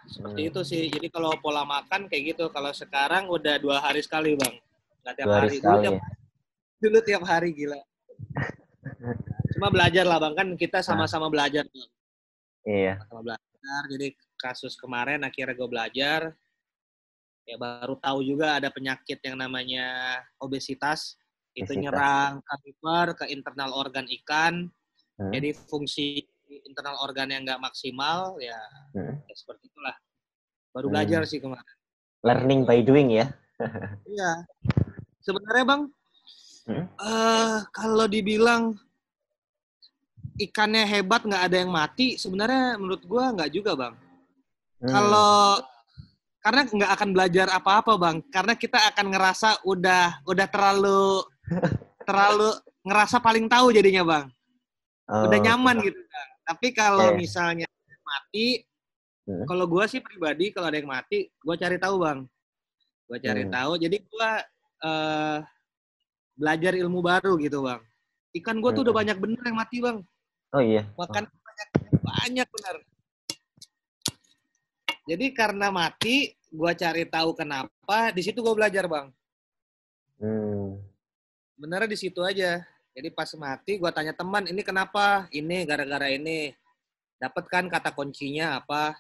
Seperti Hmm. itu sih. Jadi kalau pola makan kayak gitu. Kalau sekarang udah dua hari sekali, Bang. Nggak tiap Dua hari hari. Dulu tiap, ya. dulu tiap hari gila. [laughs] Cuma belajar lah, Bang. Kan kita sama-sama belajar, Bang. Iya. sama belajar. Jadi kasus kemarin akhirnya gue belajar. Ya baru tahu juga ada penyakit yang namanya obesitas. Itu Obesitas. nyerang ke liver, ke internal organ ikan. Hmm. Jadi fungsi internal organ yang nggak maksimal, ya, Hmm. ya seperti itulah. Baru Hmm. belajar sih kemarin. Learning by doing ya. [laughs] Iya. Sebenarnya bang, Hmm. eh kalau dibilang ikannya hebat nggak ada yang mati, sebenarnya menurut gua nggak juga bang. Hmm. Kalau karena nggak akan belajar apa-apa bang, karena kita akan ngerasa udah udah terlalu [laughs] terlalu ngerasa paling tahu jadinya bang, Oh, udah nyaman gitu bang. Tapi kalau Iya. misalnya mati, Hmm. kalau gua sih pribadi kalau ada yang mati, gua cari tahu bang, gua cari Hmm. tahu. Jadi gua eh, belajar ilmu baru gitu bang. Ikan gua tuh Hmm. udah banyak bener yang mati bang, Oh iya. makan banyak banyak bener. Jadi karena mati, gua cari tahu kenapa. Di situ gua belajar bang. Hmm. Benernya di situ aja. Jadi pas mati, gua tanya teman, ini kenapa? Ini gara-gara ini. Dapat kan kata kuncinya apa?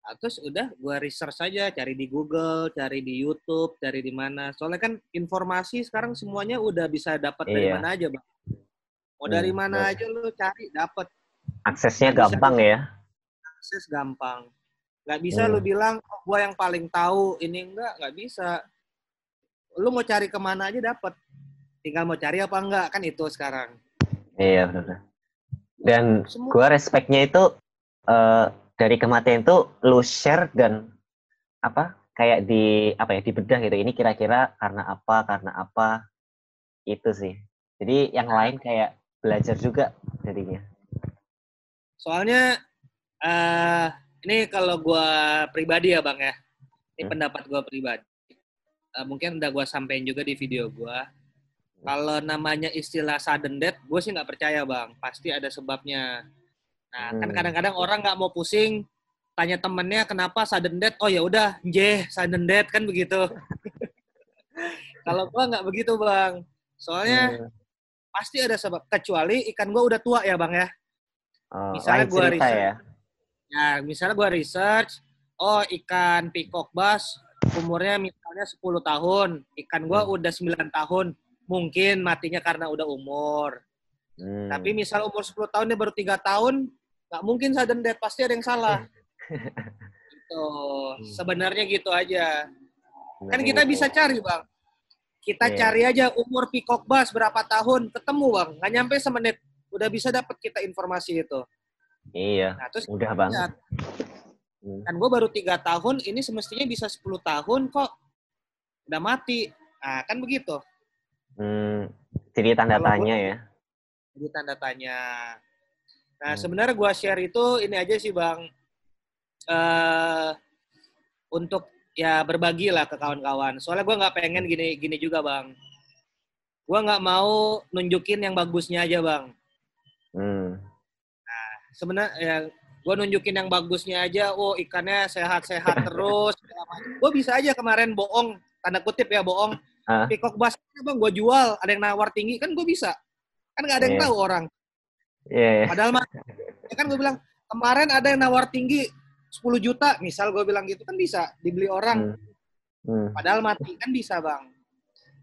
Nah, terus udah gua research saja, cari di Google, cari di YouTube, cari di mana. Soalnya kan informasi sekarang semuanya udah bisa dapat dari Iya. mana aja, bang. Mau Hmm, dari mana betul. aja lu cari, dapat. Aksesnya bisa gampang ya. akses gampang. Nggak bisa Hmm. lu bilang, oh, gua yang paling tahu, ini enggak, nggak bisa. Lu mau cari ke mana aja dapat. Tinggal mau cari apa enggak, kan itu sekarang. Iya benar. Dan gua respectnya itu eh, dari kematian itu lu share dan apa kayak di apa ya dibedah gitu. Ini kira-kira karena apa, karena apa itu sih. Jadi yang lain kayak belajar juga jadinya. Soalnya eh ini kalau gua pribadi ya, Bang ya. Ini Hmm. pendapat gua pribadi. Eh, mungkin udah gua sampein juga di video gua. Kalau namanya istilah sudden death, gue sih nggak percaya, Bang. Pasti ada sebabnya. Nah, kan Hmm. kadang-kadang orang nggak mau pusing tanya temennya kenapa sudden death. Oh ya udah, jeh, sudden death kan begitu. [laughs] Kalau gua nggak begitu, Bang. Soalnya Hmm. pasti ada sebab. Kecuali ikan gua udah tua ya, Bang ya. Oh, Misalnya gua cerita research. Ya. Misalnya gue research, oh ikan peacock bass umurnya misalnya 10 tahun, ikan gue Hmm. udah 9 tahun, mungkin matinya karena udah umur. Hmm. Tapi misal umur 10 tahun dia baru 3 tahun, nggak mungkin sudden death, pasti ada yang salah. [laughs] gitu. Sebenarnya gitu aja. Kan kita bisa cari, Bang. Kita Iya. cari aja umur peacock bass berapa tahun, ketemu, Bang. Nggak nyampe semenit, udah bisa dapat kita informasi itu. Iya, Nah, terus mudah lihat, banget. Hmm. kan gue baru tiga tahun ini semestinya bisa 10 tahun kok udah mati Nah, kan begitu. Hmm, jadi tanda Kalau tanya gua- ya. Jadi tanda tanya. Nah, Hmm. sebenarnya gua share itu ini aja sih, Bang. eh untuk ya berbagi lah ke kawan-kawan. Soalnya gua nggak pengen gini gini juga, Bang. Gua nggak mau nunjukin yang bagusnya aja, Bang. Sebenarnya ya gue nunjukin yang bagusnya aja, oh ikannya sehat-sehat [laughs] terus. Gue bisa aja kemarin bohong, tanda kutip ya bohong. Ah. Pikok basket bang, gue jual, ada yang nawar tinggi kan gue bisa. Kan nggak ada yang Iya. tahu orang. Iya, iya. Padahal mah, ya kan gue bilang kemarin ada yang nawar tinggi 10 juta, misal gue bilang gitu kan bisa dibeli orang. Hmm. Hmm. Padahal mati kan bisa bang.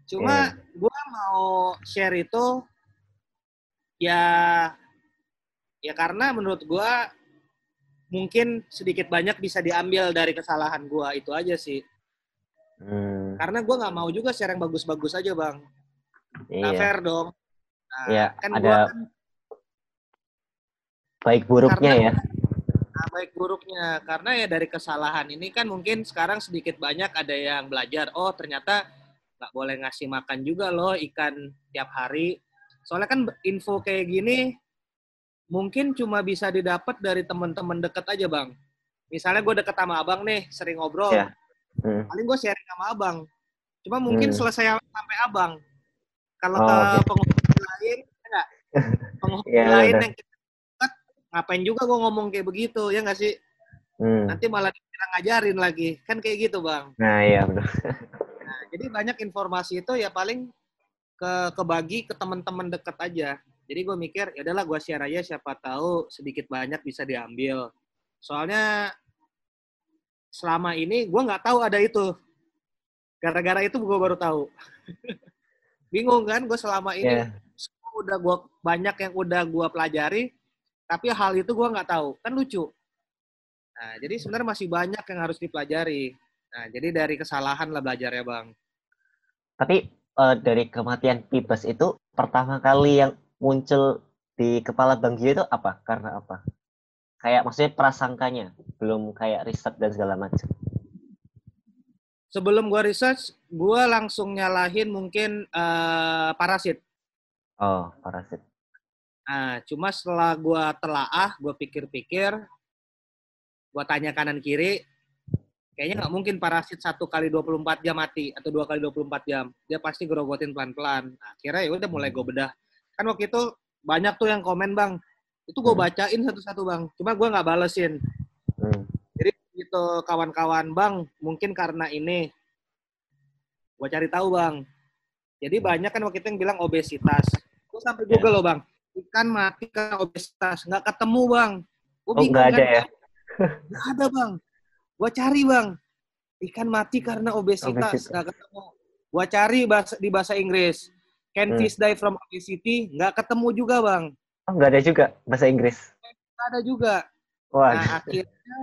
Cuma gue mau share itu ya ya karena menurut gue mungkin sedikit banyak bisa diambil dari kesalahan gue itu aja sih. Hmm. Karena gue nggak mau juga share yang bagus-bagus aja bang. Iya. fair dong. Nah, Iya, kan ada gua kan baik buruknya Karena- ya. nah, baik buruknya karena ya dari kesalahan ini kan mungkin sekarang sedikit banyak ada yang belajar. Oh ternyata nggak boleh ngasih makan juga loh ikan tiap hari. Soalnya kan info kayak gini mungkin cuma bisa didapat dari teman-teman deket aja bang. Misalnya gue deket sama abang nih, sering ngobrol. Iya. Hmm. Paling gue sharing sama abang. Cuma mungkin Hmm. selesai sampai abang. Kalau Oh, ke oke. penghubung lain, enggak. [laughs] Penghubung Iya, lain udah. yang kita dekat, ngapain juga gue ngomong kayak begitu, ya nggak sih? Hmm. Nanti malah dikira ngajarin lagi. Kan kayak gitu, Bang. Nah, iya benar. Nah, jadi banyak informasi itu ya paling ke kebagi ke teman-teman deket aja. Jadi gue mikir, ya udahlah gue share aja siapa tahu sedikit banyak bisa diambil. Soalnya selama ini gue nggak tahu ada itu. Gara-gara itu gue baru tahu. [laughs] Bingung kan gue selama ini Iya. semua udah gua banyak yang udah gua pelajari, tapi hal itu gua nggak tahu. Kan lucu. Nah, jadi sebenarnya masih banyak yang harus dipelajari. Nah, jadi dari kesalahan lah belajar ya, Bang. Tapi eh, dari kematian Pibas itu pertama kali yang muncul di kepala Bang Gio itu apa? Karena apa? Kayak maksudnya prasangkanya, belum kayak riset dan segala macam. Sebelum gua research, gua langsung nyalahin mungkin eh, parasit. Oh, parasit. Nah, cuma setelah gua telaah, gua pikir-pikir, gua tanya kanan kiri, kayaknya nggak mungkin parasit satu kali 24 jam mati atau dua kali 24 jam. Dia pasti gerogotin pelan-pelan. Akhirnya ya udah mulai gue bedah. Kan waktu itu banyak tuh yang komen bang, itu gue Hmm. bacain satu-satu bang. Cuma gue nggak balesin. Hmm. Jadi gitu kawan-kawan bang, mungkin karena ini, gue cari tahu bang. Jadi banyak kan waktu itu yang bilang obesitas. Gue sampai Ya. Google loh bang, ikan mati karena obesitas, nggak ketemu bang. Gue Oh, nggak ada ya? Nggak ada bang. Gua cari bang. Ikan mati karena obesitas. Obesitas. Nggak ketemu. Gua cari bahasa, di bahasa Inggris. Can Hmm. fish die from obesity? Nggak ketemu juga bang. Oh, nggak ada juga bahasa Inggris. Nggak ada juga. Wah, Nah akhirnya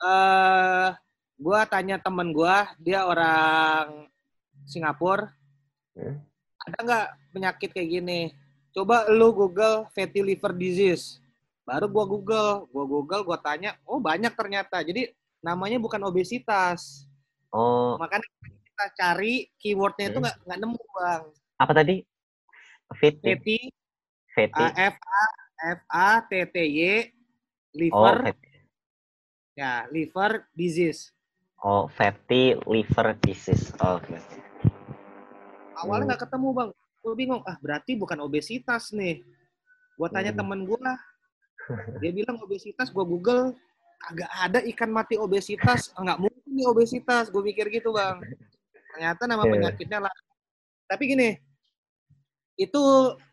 eh gua tanya temen gua, dia orang Singapura. Hmm. Ada nggak penyakit kayak gini? Coba lu Google fatty liver disease. Baru gua Google, gua Google, gua tanya, oh banyak ternyata. Jadi namanya bukan obesitas. oh, makanya kita cari keywordnya itu Hmm. nggak nggak nemu bang apa tadi? Fatty fatty. A F A F A T T Y Oh, liver fatty. ya liver disease Oh, fatty liver disease. Oh, Oke. awalnya Hmm. nggak ketemu bang gue bingung ah berarti bukan obesitas nih gue tanya Hmm. temen gue [laughs] dia bilang obesitas gue google agak ada ikan mati obesitas Ah, nggak mungkin nih obesitas gue mikir gitu bang ternyata nama Iya. penyakitnya lah tapi gini itu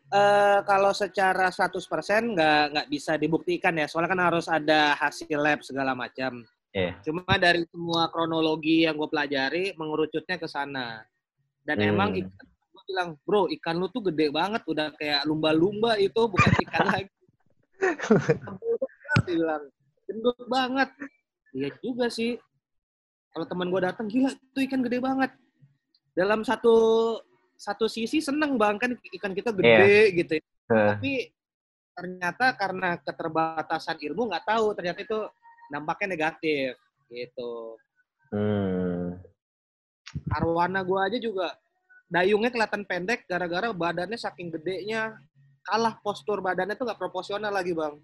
eh, kalau secara 100% nggak nggak bisa dibuktikan ya. Soalnya kan harus ada hasil lab segala macam. Iya. cuma dari semua kronologi yang gue pelajari mengerucutnya ke sana. Dan Hmm. emang ikan gue bilang bro ikan lu tuh gede banget. Udah kayak lumba-lumba itu bukan ikan [laughs] lagi. Bilang gendut banget. Iya juga sih. Kalau teman gue datang gila itu ikan gede banget. Dalam satu satu sisi seneng bang kan ikan kita gede gitu ya. Heh. tapi ternyata karena keterbatasan ilmu nggak tahu ternyata itu dampaknya negatif gitu Hmm. arwana gue aja juga dayungnya kelihatan pendek gara-gara badannya saking gedenya kalah postur badannya tuh nggak proporsional lagi bang.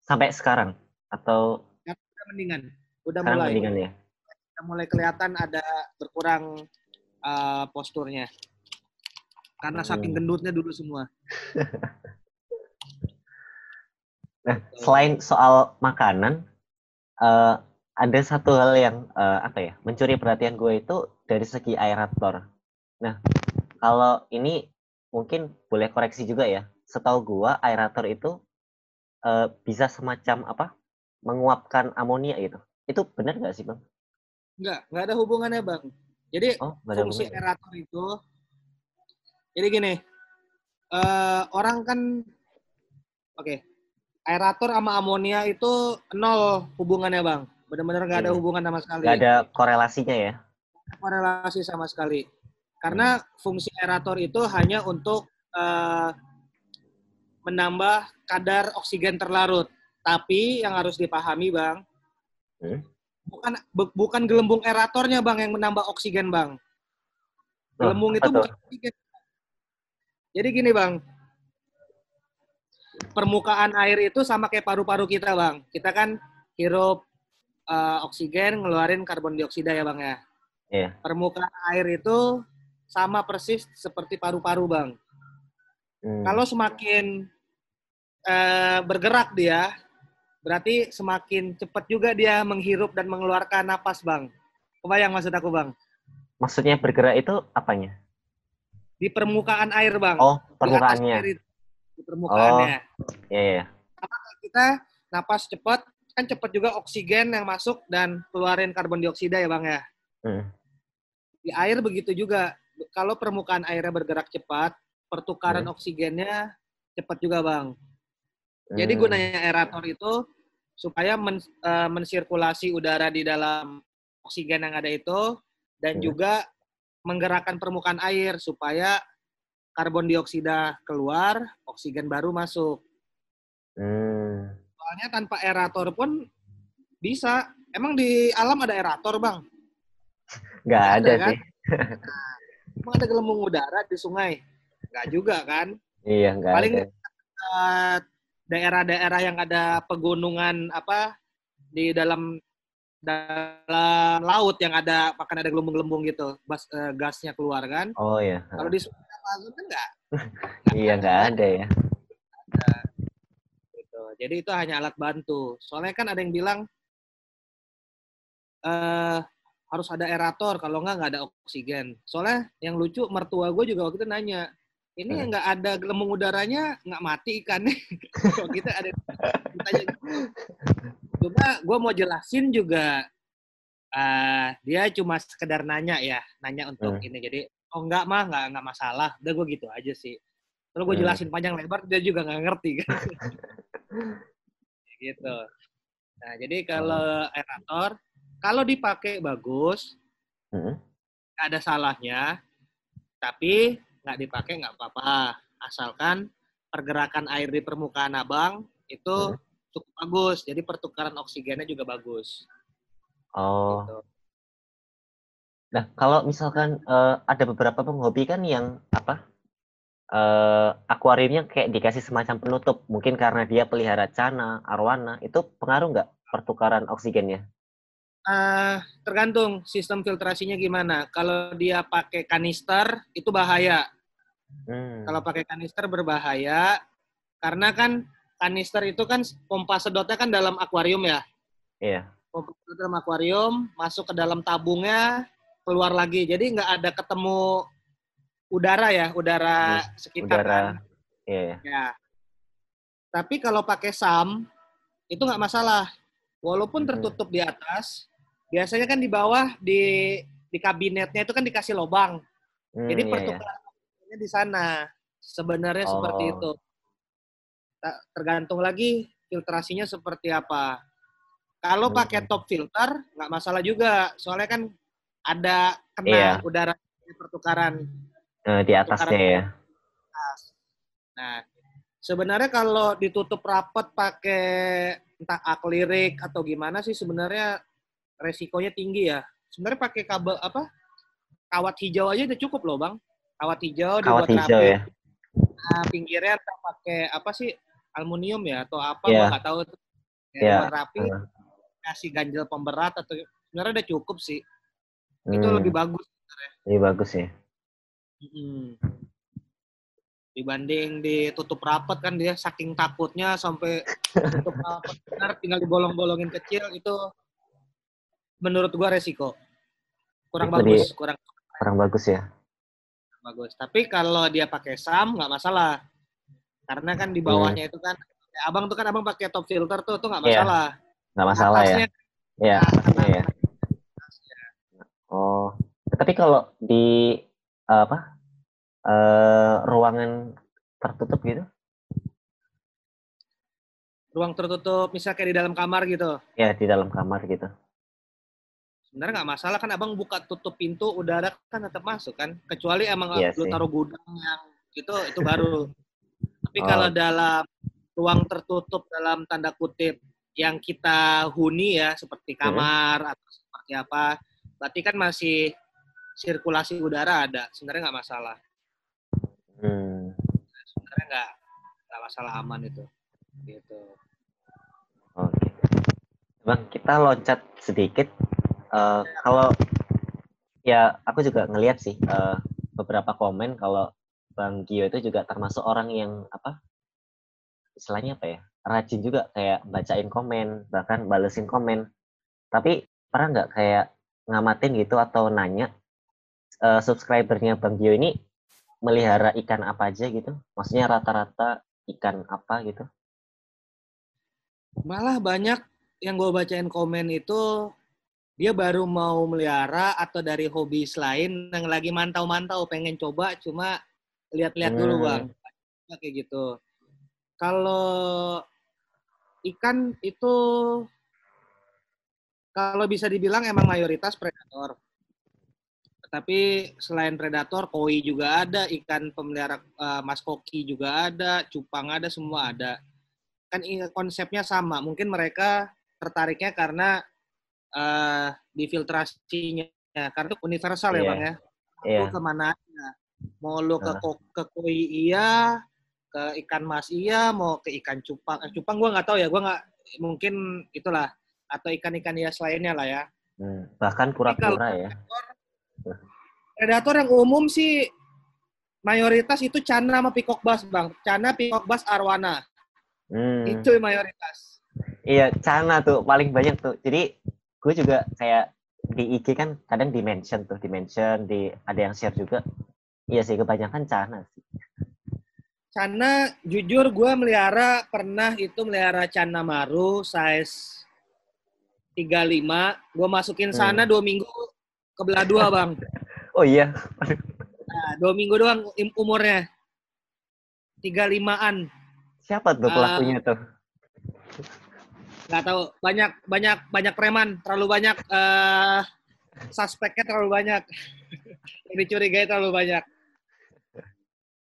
Sampai sekarang atau Ya, udah mendingan, udah sekarang mulai, mendingan ya? udah mulai kelihatan ada berkurang uh, posturnya. Karena saking gendutnya dulu semua. [laughs] Nah, selain soal makanan, eh, ada satu hal yang eh, apa ya mencuri perhatian gue itu dari segi aerator. Nah, kalau ini mungkin boleh koreksi juga ya. Setahu gue aerator itu eh, bisa semacam apa menguapkan amonia gitu. Itu benar nggak sih bang? Enggak, nggak ada hubungannya bang. Jadi Oh, nggak fungsi aerator itu, jadi gini, eh, orang kan, oke, aerator sama amonia itu nol hubungannya bang. Benar-benar nggak ada Hmm. hubungan sama sekali. Nggak ada korelasinya ya? korelasi sama sekali. Karena fungsi aerator itu hanya untuk eh, menambah kadar oksigen terlarut. Tapi yang harus dipahami, Bang, Hmm. bukan bu- bukan gelembung aeratornya, Bang, yang menambah oksigen, Bang. Gelembung apa itu bukan oksigen. Jadi gini, Bang. Permukaan air itu sama kayak paru-paru kita, Bang. Kita kan hirup eh, oksigen, ngeluarin karbon dioksida ya, Bang ya. Iya. permukaan air itu sama persis seperti paru-paru, Bang. Hmm. Kalau semakin eh, bergerak dia, berarti semakin cepat juga dia menghirup dan mengeluarkan napas, Bang. Kebayang maksud aku, Bang? Maksudnya bergerak itu apanya? Di permukaan air, Bang. Oh, Di permukaannya. air itu. Di permukaannya. Iya, iya. Kita napas cepat, kan cepat juga oksigen yang masuk dan keluarin karbon dioksida ya, Bang ya. Hmm. Di air begitu juga. Kalau permukaan airnya bergerak cepat, pertukaran Hmm. oksigennya cepat juga, Bang. Jadi Hmm. gunanya aerator itu supaya men- eh, mensirkulasi udara di dalam oksigen yang ada itu dan Hmm. juga menggerakkan permukaan air supaya karbon dioksida keluar, oksigen baru masuk. Hmm. Soalnya tanpa aerator pun bisa. Emang di alam ada aerator, Bang? Nggak ada, ada, kan? sih. Emang ada gelembung udara di sungai? Nggak juga, kan? Iya, nggak Paling ada. eh, daerah-daerah yang ada pegunungan apa di dalam dalam laut yang ada makan ada gelembung-gelembung gitu bas, eh, gasnya keluar kan Oh iya. kalau di Amazon kan enggak [laughs] Iya, nggak ada ya. gitu jadi itu hanya alat bantu soalnya kan ada yang bilang eh harus ada aerator kalau enggak nggak ada oksigen soalnya yang lucu mertua gue juga waktu itu nanya ini Hmm. yang nggak ada gelembung udaranya nggak mati ikannya [laughs] Kalau kita ada [laughs] gitu. Coba gue mau jelasin juga eh dia cuma sekedar nanya ya nanya untuk Hmm. ini jadi oh enggak mah nggak nggak masalah udah gue gitu aja sih kalau gue Hmm. jelasin panjang lebar dia juga nggak ngerti [laughs] kan gitu nah jadi kalau aerator kalau dipakai bagus Hmm. ada salahnya tapi nggak dipakai nggak apa-apa asalkan pergerakan air di permukaan abang itu Hmm. Cukup bagus jadi pertukaran oksigennya juga bagus Oh. gitu. Nah, kalau misalkan eh, ada beberapa penghobi kan yang apa? eh akuariumnya kayak dikasih semacam penutup, mungkin karena dia pelihara cana, arwana, itu pengaruh nggak pertukaran oksigennya? Ah, tergantung sistem filtrasinya gimana kalau dia pakai kanister itu bahaya Hmm. kalau pakai kanister berbahaya karena kan kanister itu kan pompa sedotnya kan dalam akuarium ya Iya. pompa sedot dalam akuarium masuk ke dalam tabungnya keluar lagi jadi nggak ada ketemu udara ya udara sekitar udara. kan. Iya, iya. ya tapi kalau pakai SAM itu nggak masalah walaupun Hmm. tertutup di atas biasanya kan di bawah di di kabinetnya itu kan dikasih lubang Hmm, jadi iya, iya. pertukaran oksigennya di sana sebenarnya seperti Oh. itu Ta- tergantung lagi filtrasinya seperti apa kalau Hmm. pakai top filter nggak masalah juga soalnya kan ada kena Iya. udara pertukaran Eh, di atasnya ya. Nah, sebenarnya kalau ditutup rapat pakai entah aklirik atau gimana sih sebenarnya resikonya tinggi ya. Sebenarnya pakai kabel apa? Kawat hijau aja udah cukup loh, Bang. kawat hijau Kawat dibuat hijau rapi. ya. Nah, pinggirnya pakai apa sih aluminium ya atau apa Iya. gua nggak tahu. Ya, Iya. dibuat rapi Heeh. kasih ganjel pemberat atau sebenarnya udah cukup sih. Itu Hmm, lebih bagus. lebih bagus ya. Mm. Dibanding ditutup rapat kan dia saking takutnya sampai tutup [laughs] rapat benar tinggal dibolong-bolongin kecil itu menurut gua resiko. Kurang Lebih- bagus, kurang Kurang bagus ya. bagus. Tapi kalau dia pakai SAM nggak masalah. Karena kan di bawahnya itu kan abang tuh kan abang pakai top filter tuh tuh nggak Iya, masalah. Nggak masalah ya. Iya, nah, atasnya ya. Oh, tapi kalau di apa eh ruangan tertutup gitu, ruang tertutup misalnya kayak di dalam kamar gitu. ya di dalam kamar gitu. sebenarnya nggak masalah kan abang buka tutup pintu udara kan tetap masuk kan kecuali emang Iya lu taruh gudang yang itu itu baru tapi Oh. kalau dalam ruang tertutup dalam tanda kutip yang kita huni ya seperti kamar atau seperti apa berarti kan masih sirkulasi udara ada. Sebenarnya nggak masalah. Hmm, sebenarnya nggak nggak masalah aman itu. Gitu. Oke. Bang, kita loncat sedikit. Eh, kalau ya aku juga ngelihat sih eh, beberapa komen kalau Bang Gio itu juga termasuk orang yang apa istilahnya apa ya rajin juga kayak bacain komen bahkan balesin komen. Tapi pernah nggak kayak ngamatin gitu atau nanya eh, subscribernya Bang Gio ini melihara ikan apa aja gitu? Maksudnya rata-rata ikan apa gitu? Malah banyak yang gue bacain komen itu dia baru mau melihara atau dari hobi lain yang lagi mantau-mantau pengen coba cuma lihat-lihat dulu Hmm. bang kayak gitu kalau ikan itu kalau bisa dibilang emang mayoritas predator tapi selain predator koi juga ada ikan pemelihara eh, mas koki juga ada cupang ada semua ada kan konsepnya sama. Mungkin mereka tertariknya karena eh difiltrasinya karena itu universal ya Iya. bang ya. Lu ke mana. Mau lu ke ke koi iya, ke ikan mas iya, mau ke ikan cupang. Eh, cupang gua nggak tahu ya, gua nggak mungkin itulah atau ikan-ikan hias lainnya lah ya. Hmm, bahkan pura-pura ya Predator yang umum sih mayoritas itu cana sama peacock bass bang. Cana, peacock bass, arwana. Hmm. Itu mayoritas. Iya, Cana tuh paling banyak tuh. Jadi gue juga kayak di IG kan kadang di mention tuh, di mention, di ada yang share juga. Iya sih, kebanyakan Cana sih. Cana, jujur gue melihara, pernah itu melihara Cana Maru, size 35. Gue masukin sana dua minggu, kebelah dua bang. [laughs] Oh iya, Nah, dua minggu doang umurnya. 35-an. siapa tuh Ah. pelakunya tuh? Nggak tahu, banyak banyak banyak preman, terlalu banyak eh suspeknya terlalu banyak. [laughs] Yang dicurigai terlalu banyak.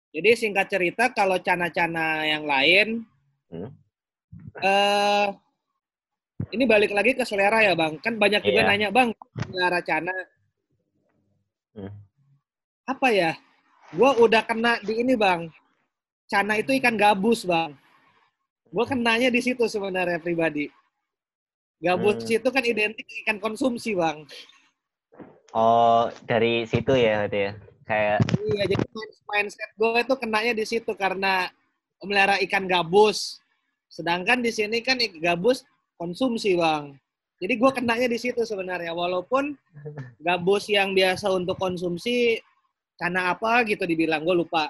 Jadi singkat cerita, kalau cana-cana yang lain, Hmm. eh ini balik lagi ke selera ya bang. Kan banyak juga Iya. nanya bang, selera cana Hmm. apa ya? Gue udah kena di ini bang. Cana itu ikan gabus bang. Gue kenanya di situ sebenarnya pribadi. Gabus Hmm. itu kan identik ikan konsumsi bang. Oh, dari situ ya berarti ya. Kayak Iya, jadi mind- mindset gue itu kenanya di situ karena melihara ikan gabus. Sedangkan di sini kan ik- gabus konsumsi, Bang. Jadi gue kenanya di situ sebenarnya. Walaupun gabus yang biasa untuk konsumsi, cana apa gitu dibilang, gue lupa.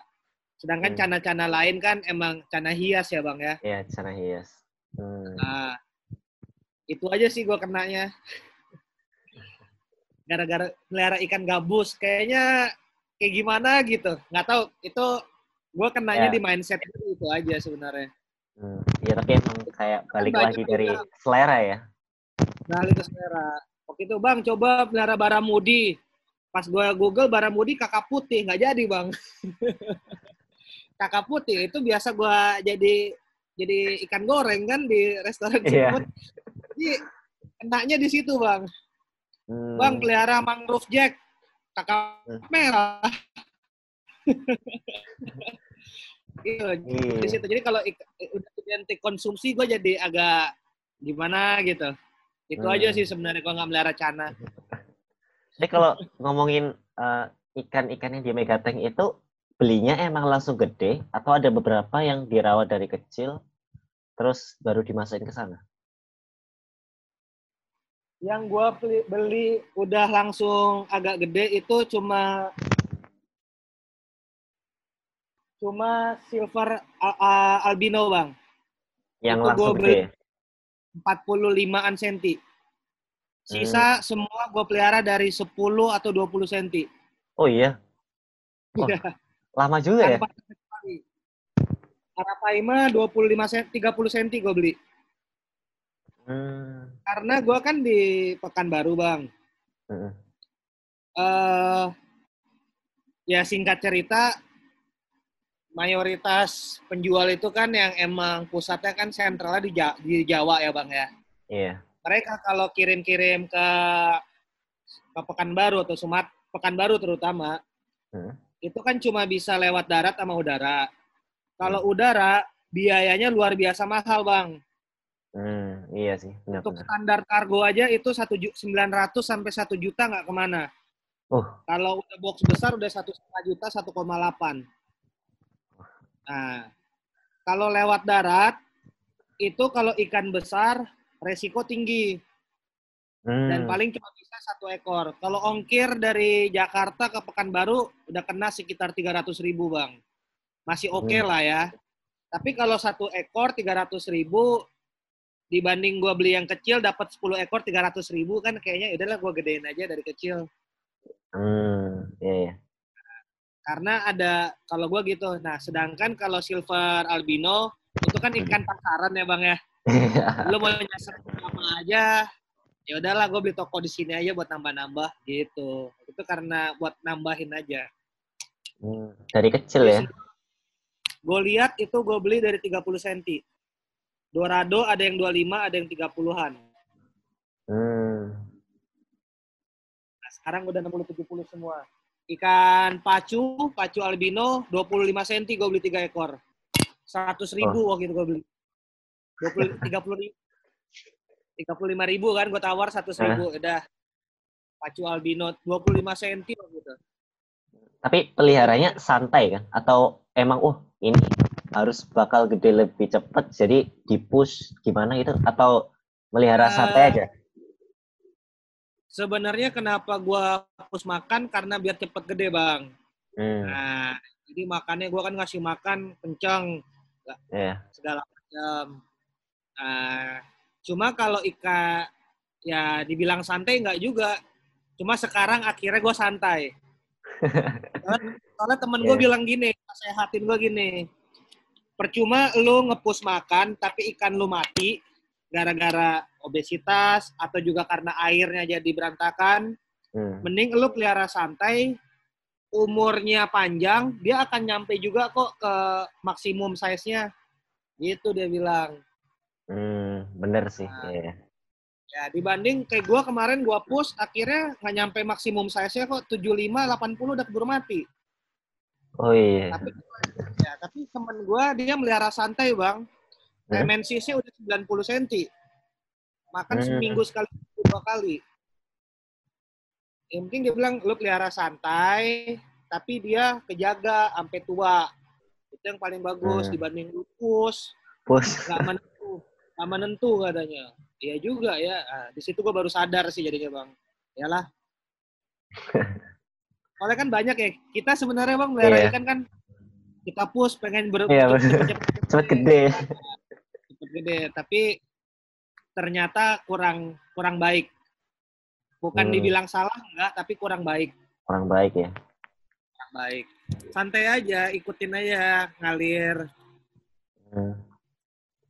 Sedangkan Hmm. cana-cana lain kan emang cana hias ya, Bang ya. ya Cana hias. Hmm. Nah, itu aja sih gue kenanya. Gara-gara melihara ikan gabus, kayaknya kayak gimana gitu. Nggak tahu, itu gue kenanya Ya. di mindset itu, itu aja sebenarnya. Hmm. Ya tapi emang kayak balik banyak lagi dari selera ya. Balik ke selera. Waktu itu, Bang, coba pelihara baramudi. Pas gue Google baramudi kakak putih, nggak jadi, Bang. [laughs] kakak putih itu biasa gue jadi jadi ikan goreng kan di restoran Iya. seafood. Jadi kenanya di situ, Bang. Hmm. Bang, pelihara mangrove jack. Kakak Hmm. merah. [laughs] Iya, Iya. di situ. Jadi kalau udah identik konsumsi, gue jadi agak gimana gitu. Itu Hmm. aja sih sebenarnya kalau nggak melihara cana. [laughs] Jadi kalau ngomongin eh, ikan-ikan yang di Megatank itu belinya emang langsung gede atau ada beberapa yang dirawat dari kecil terus baru dimasukin ke sana? Yang gue beli, beli udah langsung agak gede itu cuma cuma silver a- albino bang, Yang Itu langsung gua beli. gede. 45an senti. Sisa semua gue pelihara dari 10 atau 20 senti. Oh iya. Iya. lama juga ya? Tanpa sekali. Arapaima 25 senti, 30 senti gue beli. Hmm. Karena gue kan di Pekanbaru bang. Mm-mm. eh ya singkat cerita mayoritas penjual itu kan yang emang pusatnya kan sentralnya di, Ja- di Jawa ya bang ya. Iya. Mereka kalau kirim-kirim ke ke Pekanbaru atau Sumat Pekanbaru terutama Hmm. itu kan cuma bisa lewat darat sama udara. Kalau udara biayanya luar biasa mahal bang. Hmm, iya sih, Untuk benar-benar. standar kargo aja itu satu ju- 900 sampai satu juta nggak ke mana. Oh. Kalau udah box besar udah satu setengah juta 1,8. Nah, kalau lewat darat itu kalau ikan besar resiko tinggi dan Hmm. paling cuma bisa satu ekor. Kalau ongkir dari Jakarta ke Pekanbaru udah kena sekitar 300 ribu bang. Masih oke Hmm. lah ya. Tapi kalau satu ekor 300 ribu dibanding gua beli yang kecil dapat 10 ekor 300 ribu kan kayaknya udahlah gua gedein aja dari kecil. Hmm, iya, iya. Karena ada kalau gua gitu. Nah, sedangkan kalau silver albino itu kan ikan pasaran ya bang ya. [laughs] Lu mau nyasar apa aja, ya udahlah gue beli toko di sini aja buat nambah-nambah gitu. Itu karena buat nambahin aja. Hmm, dari kecil ya? Gue lihat itu gue beli dari 30 cm. Dorado ada yang 25, ada yang 30-an. Hmm. Nah, sekarang udah 60-70 semua. Ikan pacu, pacu albino 25 cm gue beli 3 ekor. 100 ribu waktu itu gue beli. 20, 30 ribu. 35 ribu kan gue tawar 100 ribu. Udah. Pacu albino 25 cm waktu itu. Tapi peliharanya santai kan? Atau emang, uh ini harus bakal gede lebih cepet, jadi di-push gimana gitu? Atau melihara Eh, santai aja? Sebenarnya kenapa gua hapus makan karena biar cepet gede bang. Hmm, Nah, jadi makannya gua kan ngasih makan kenceng iya. segala macam. Nah, cuma kalau ikan ya dibilang santai nggak juga. Cuma sekarang akhirnya gue santai. soalnya, [laughs] soalnya temen gue Iya. bilang gini, sehatin gue gini. Percuma lu ngepus makan tapi ikan lu mati gara-gara obesitas atau juga karena airnya jadi berantakan. Hmm. Mending lu pelihara santai, umurnya panjang, dia akan nyampe juga kok ke maksimum size-nya. Gitu dia bilang. Hmm, bener sih. Nah. Iya. Ya, dibanding kayak gua kemarin gua push, akhirnya nggak nyampe maksimum size-nya kok 75, 80 udah keburu mati. Oh iya. Tapi ya, tapi temen gua dia melihara santai, Bang. Hmm? Dimensiusnya udah 90 cm. Makan Hmm. seminggu sekali, dua kali. Yang penting dia bilang, lu pelihara santai, tapi dia kejaga sampai tua. Itu yang paling bagus Hmm. dibanding lu push, Push. nggak menentu, nggak menentu katanya. Iya juga ya. Nah, di situ gue baru sadar sih jadinya bang. Yalah. [laughs] Soalnya kan banyak ya. Kita sebenarnya bang melihara Iya. ikan kan kita push pengen ber Iya, cepet- bener. cepet- Cepet gede. cepet gede. Tapi ternyata kurang kurang baik. Bukan Hmm. dibilang salah enggak, tapi kurang baik. Kurang baik ya. Kurang baik. Santai aja, ikutin aja ngalir. Hmm.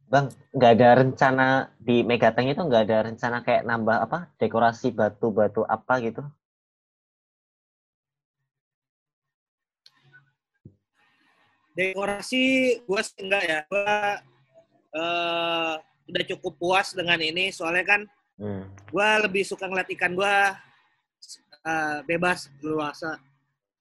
Bang, nggak ada rencana di Megatank itu nggak ada rencana kayak nambah apa dekorasi batu-batu apa gitu? Dekorasi gue sih enggak ya. Gue eh, udah cukup puas dengan ini. Soalnya kan Hmm. gue lebih suka ngeliat ikan gue bebas leluasa.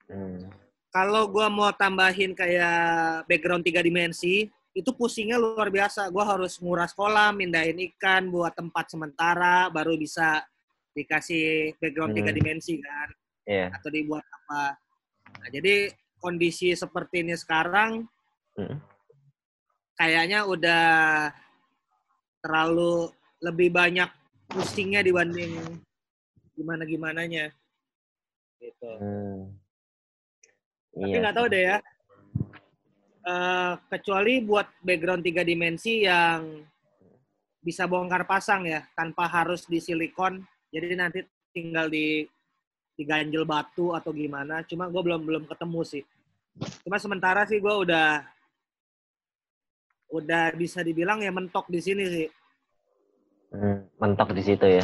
Hmm. kalau gua mau tambahin kayak background tiga dimensi, itu pusingnya luar biasa. Gua harus nguras kolam, mindahin ikan buat tempat sementara, baru bisa dikasih background tiga Hmm. dimensi kan, Iya. atau dibuat apa. Nah, jadi kondisi seperti ini sekarang Mm. kayaknya udah terlalu lebih banyak pusingnya dibanding gimana gimananya gitu. Hmm. Tapi Iya nggak tahu sih. deh ya. Eh, kecuali buat background tiga dimensi yang bisa bongkar pasang ya, tanpa harus di silikon. Jadi nanti tinggal di diganjel batu atau gimana. Cuma gue belum belum ketemu sih. Cuma sementara sih gue udah udah bisa dibilang ya mentok di sini sih. Hmm, mentok di situ ya.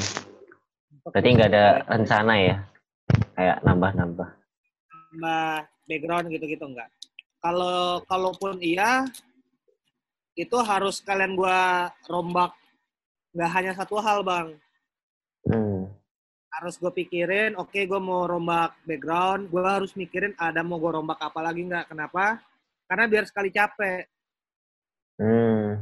Mentok Berarti nggak ada rencana ya? Kayak nambah-nambah. tambah background gitu-gitu enggak. Kalau kalaupun iya itu harus kalian gua rombak nggak hanya satu hal bang Hmm. Harus gue pikirin oke gue mau rombak background gue harus mikirin ada mau gue rombak apa lagi nggak kenapa karena biar sekali capek Hmm.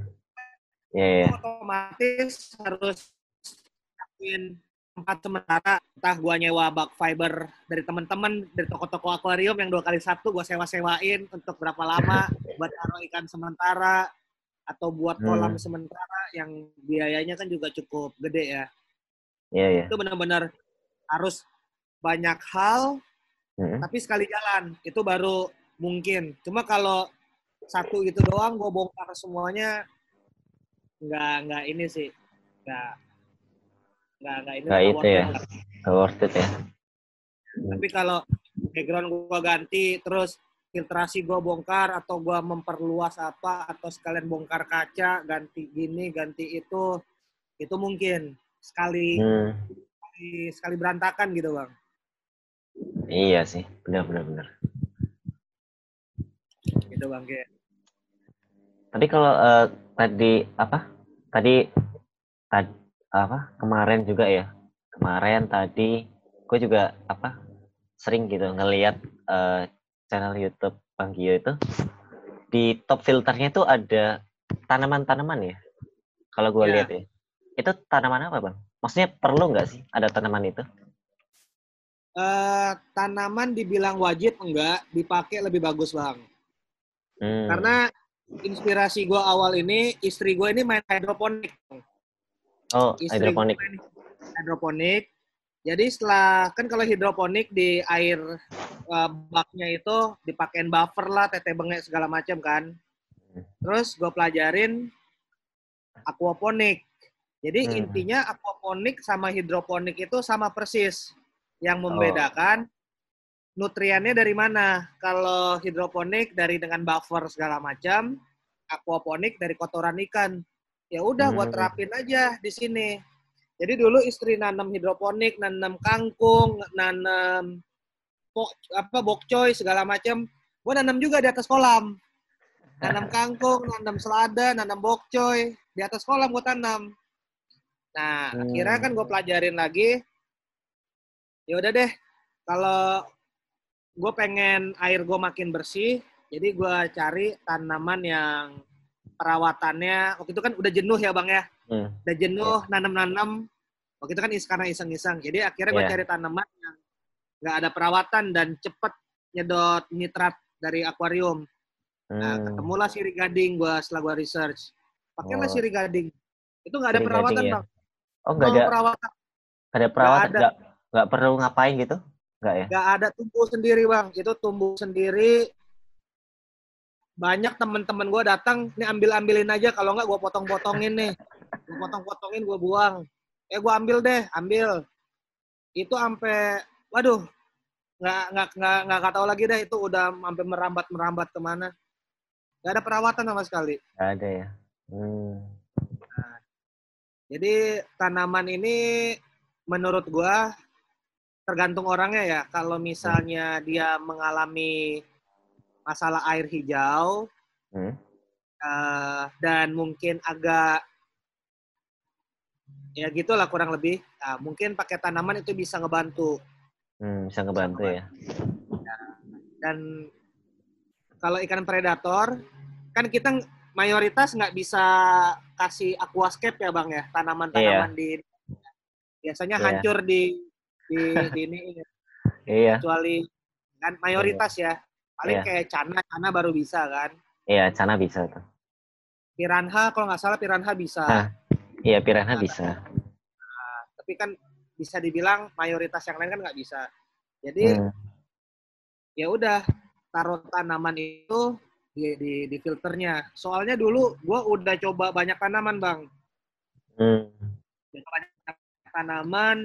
Iya. Gua otomatis harus siapin tempat sementara entah gua nyewa bak fiber dari teman-teman dari toko-toko akuarium yang dua kali satu gua sewa-sewain untuk berapa lama [laughs] buat taruh ikan sementara atau buat kolam Hmm. sementara yang biayanya kan juga cukup gede ya Iya, iya. itu benar-benar harus banyak hal Hmm. tapi sekali jalan itu baru mungkin cuma kalau satu itu doang gue bongkar semuanya nggak nggak ini sih nggak nggak nggak ini Nggak itu worth it ya. Nggak worth it ya. tapi kalau background gue ganti terus filtrasi gue bongkar atau gue memperluas apa atau sekalian bongkar kaca ganti gini ganti itu itu mungkin sekali Hmm. sekali, sekali berantakan gitu bang Iya sih. Benar, benar, benar. gitu bang Ge. Tapi kalau eh, tadi apa? Tadi tadi apa? Kemarin juga ya. Kemarin tadi gue juga apa? Sering gitu ngelihat eh, channel YouTube Bang Gio itu di top filternya itu ada tanaman-tanaman ya. Kalau gue Iya. lihat ya. Itu tanaman apa, Bang? Maksudnya perlu nggak sih ada tanaman itu? Eh, tanaman dibilang wajib enggak dipakai lebih bagus bang Hmm. karena inspirasi gue awal ini istri gue ini main hidroponik oh, istri hidroponik. main hidroponik jadi setelah kan kalau hidroponik di air eh, baknya itu dipakein buffer lah tete bengek segala macam kan terus gue pelajarin aquaponik jadi Hmm. intinya aquaponik sama hidroponik itu sama persis. Yang membedakan nutriennya dari mana. Kalau hidroponik dari dengan buffer segala macam aquaponik dari kotoran ikan. Ya udah gua Hmm. terapin aja di sini. Jadi dulu istri nanam hidroponik nanam kangkung nanam pok, apa bokcoy segala macam. Gua nanam juga di atas kolam. Nanam [laughs] kangkung nanam selada nanam bokcoy di atas kolam gua tanam nah Hmm. akhirnya kan gue pelajarin lagi ya udah deh kalau gue pengen air gue makin bersih jadi gue cari tanaman yang perawatannya waktu itu kan udah jenuh ya bang ya Hmm. udah jenuh nanam-nanam waktu itu kan is karena iseng-iseng jadi akhirnya gue Iya. cari tanaman yang nggak ada perawatan dan cepet nyedot nitrat dari akuarium nah Hmm. ketemulah sirih gading gue setelah gue research pakailah Oh. sirih gading itu nggak ada Sirih perawatan gading ya? bang Oh, nggak ada perawatan ada perawatan, ada. nggak nggak perlu ngapain gitu? Nggak ya? nggak ada tumbuh sendiri bang itu tumbuh sendiri banyak temen-temen gue datang nih ambil ambilin aja kalau nggak gue potong potongin nih gue potong potongin gue buang eh gue ambil deh ambil itu sampai waduh nggak nggak nggak nggak tahu lagi deh itu udah sampai merambat merambat ke mana nggak ada perawatan sama sekali Nggak ada ya. Hmm. Jadi tanaman ini menurut gua tergantung orangnya ya. Kalau misalnya dia mengalami masalah air hijau Hmm. eh, dan mungkin agak ya gitulah kurang lebih. Nah, mungkin pakai tanaman itu bisa ngebantu. Hmm, bisa ngebantu ya. Dan kalau ikan predator, kan kita mayoritas nggak bisa kasih aquascape ya bang ya, tanaman-tanaman di biasanya Iya. hancur di di, di ini Iya, kecuali kan mayoritas ya paling Iya. kayak cana cana baru bisa kan iya, cana bisa tuh. piranha kalau nggak salah piranha bisa Hah. Iya, piranha Nah, bisa. tapi kan bisa dibilang mayoritas yang lain kan nggak bisa jadi Hmm. ya udah taruh tanaman itu di, di di filternya. Soalnya dulu gua udah coba banyak tanaman bang. Hmm. banyak tanaman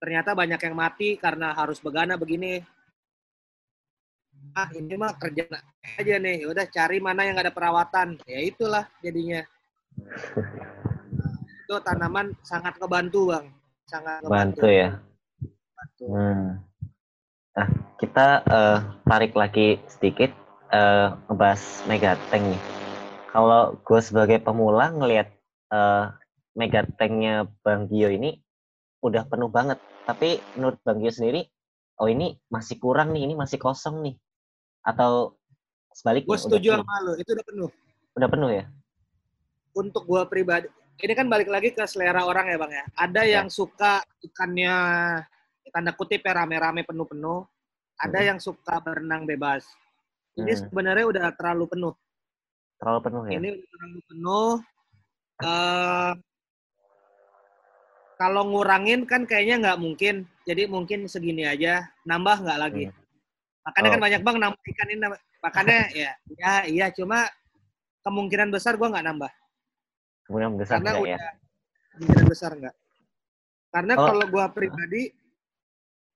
ternyata banyak yang mati karena harus begana begini. Ah ini mah kerja aja nih. Udah cari mana yang nggak ada perawatan. Ya itulah jadinya. [laughs] Itu tanaman sangat kebantu bang. Sangat Bantu ya. Bantu. Hmm. Nah, kita eh, tarik lagi sedikit eh, ngebahas Megatank nih. Kalau gue sebagai pemula ngelihat eh, Megatank-nya Bang Gio ini udah penuh banget. Tapi menurut Bang Gio sendiri, oh ini masih kurang nih, ini masih kosong nih. Atau sebaliknya? gue setuju sama lo itu udah penuh Udah penuh ya? untuk gue pribadi ini kan balik lagi ke selera orang ya bang ya ada Ya. yang suka ikannya tanda kutip ya rame-rame penuh-penuh ada Hmm. yang suka berenang bebas ini Hmm. sebenarnya udah terlalu penuh Terlalu penuh ya? ini udah terlalu penuh Eh, kalau ngurangin kan kayaknya nggak mungkin jadi mungkin segini aja nambah nggak lagi Hmm. makanya kan Oh. banyak bang nambah ikan ini nambah. makanya [laughs] ya ya iya cuma kemungkinan besar gua nggak nambah Kemudian besar karena enggak udah ya? kemungkinan besar nggak karena Oh. kalau gua pribadi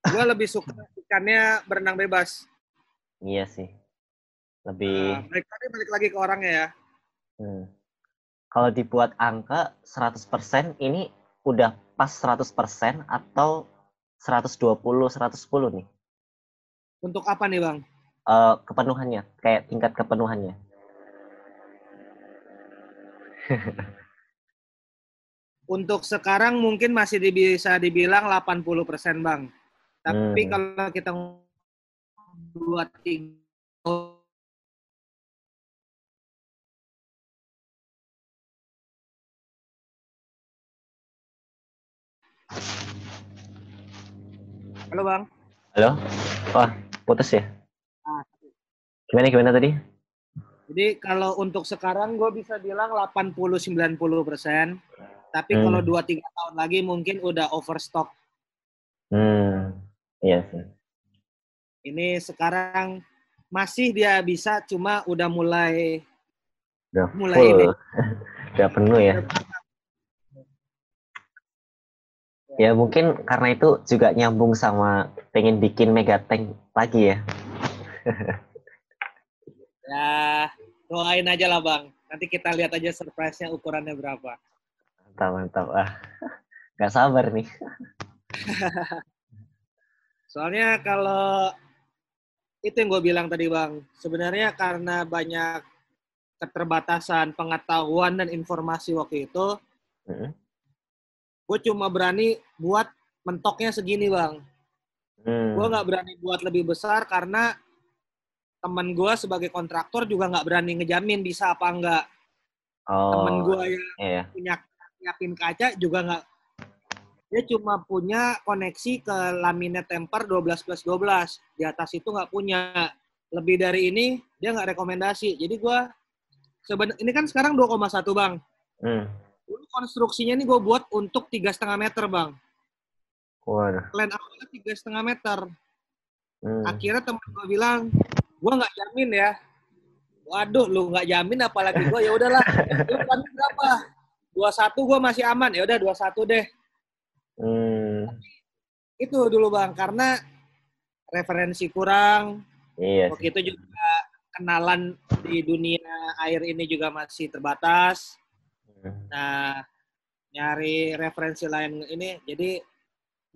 gua lebih suka ikannya berenang bebas Iya sih. Nah, Lebih balik tadi balik lagi ke orangnya ya Hmm. Kalau dibuat angka 100% ini udah pas 100% atau 120 110 nih. untuk apa nih bang Eh, kepenuhannya, kayak tingkat kepenuhannya. [laughs] untuk sekarang mungkin masih bisa dibilang 80% bang tapi Hmm. kalau kita dua tiga Halo bang, Halo? Wah, putus ya? Ah. Gimana gimana tadi? jadi kalau untuk sekarang gue bisa bilang 80-90 persen, tapi Hmm. kalau 2-3 tahun lagi mungkin udah overstock. Hmm. Iya sih. Ini sekarang masih dia bisa, cuma udah mulai Udah Mulai full. ini. [laughs] Udah penuh ya. Ya mungkin karena itu juga nyambung sama pengen bikin mega tank lagi ya. [laughs] ya doain aja lah bang. Nanti kita lihat aja surprise-nya ukurannya berapa. Mantap mantap. Ah, [laughs] nggak sabar nih. [laughs] Soalnya kalau itu yang gue bilang tadi bang, sebenarnya karena banyak keterbatasan pengetahuan dan informasi waktu itu, Mm-mm. Gue cuma berani buat mentoknya segini bang. Hmm. Gue nggak berani buat lebih besar karena temen gue sebagai kontraktor juga nggak berani ngejamin bisa apa enggak. Temen Oh, gue yang iya. punya nyiapin kaca juga nggak dia cuma punya koneksi ke laminate temper 12 plus 12 di atas itu nggak punya lebih dari ini dia nggak rekomendasi jadi gua seben ini kan sekarang 2,1 bang Hmm. Dulu konstruksinya ini gue buat untuk tiga setengah meter bang. Waduh. plan awalnya tiga setengah meter. Hmm. akhirnya temen gue bilang gua nggak jamin ya. Waduh lu nggak jamin apalagi gua ya udahlah. [laughs] Lu plan berapa? 21 gua masih aman. Ya udah 21 deh. Hmm. itu dulu bang karena referensi kurang. Iya waktu itu juga kenalan di dunia air ini juga masih terbatas. Nah nyari referensi lain ini jadi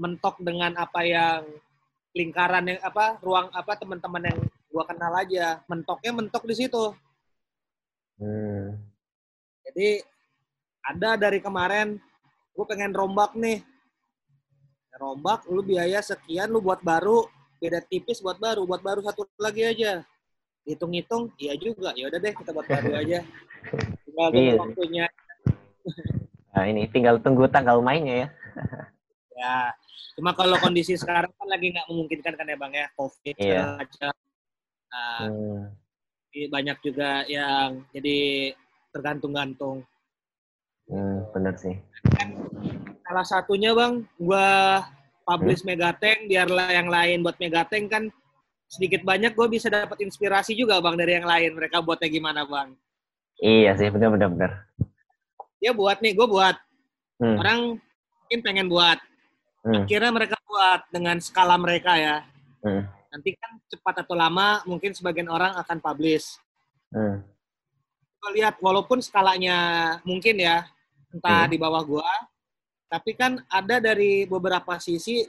mentok dengan apa yang lingkaran yang apa ruang apa teman-teman yang gua kenal aja mentoknya mentok di situ Hmm. jadi ada dari kemarin gue pengen rombak nih rombak lu biaya sekian lu buat baru beda tipis buat baru, buat baru satu lagi aja. Hitung-hitung, iya juga. Ya udah deh kita buat baru [laughs] aja. Tinggal Iya. waktunya. Nah, ini tinggal tunggu tanggal mainnya ya. Ya, cuma kalau kondisi sekarang kan lagi nggak memungkinkan kan ya bang ya, covid Iya. macam. Nah, Hmm. banyak juga yang jadi tergantung-gantung. Hmm, bener sih. Kan salah satunya bang, gua publish Megateng, biarlah yang lain buat Megateng kan sedikit banyak gue bisa dapat inspirasi juga bang dari yang lain. Mereka buatnya gimana bang? Iya sih, bener bener. Dia buat nih, gue buat. Hmm. Orang mungkin pengen buat. Hmm. Akhirnya mereka buat dengan skala mereka ya. Hmm. Nanti kan cepat atau lama mungkin sebagian orang akan publish. Hmm. Gue lihat walaupun skalanya mungkin ya entah Hmm. di bawah gua, tapi kan ada dari beberapa sisi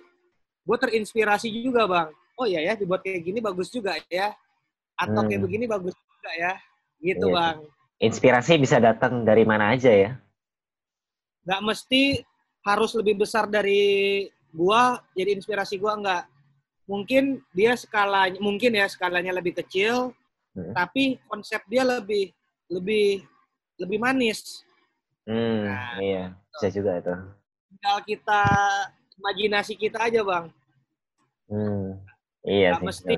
gue terinspirasi juga bang. Oh iya ya dibuat kayak gini bagus juga ya. Atau kayak Hmm. begini bagus juga ya. Gitu Iya bang. Inspirasi bisa datang dari mana aja ya. Nggak mesti harus lebih besar dari gua jadi inspirasi gua nggak. Mungkin dia skalanya mungkin ya skalanya lebih kecil, Hmm. tapi konsep dia lebih lebih lebih manis. Hmm, Nah, iya, bisa juga itu. tinggal kita imajinasi kita aja bang Hmm, iya Nggak sih. mesti.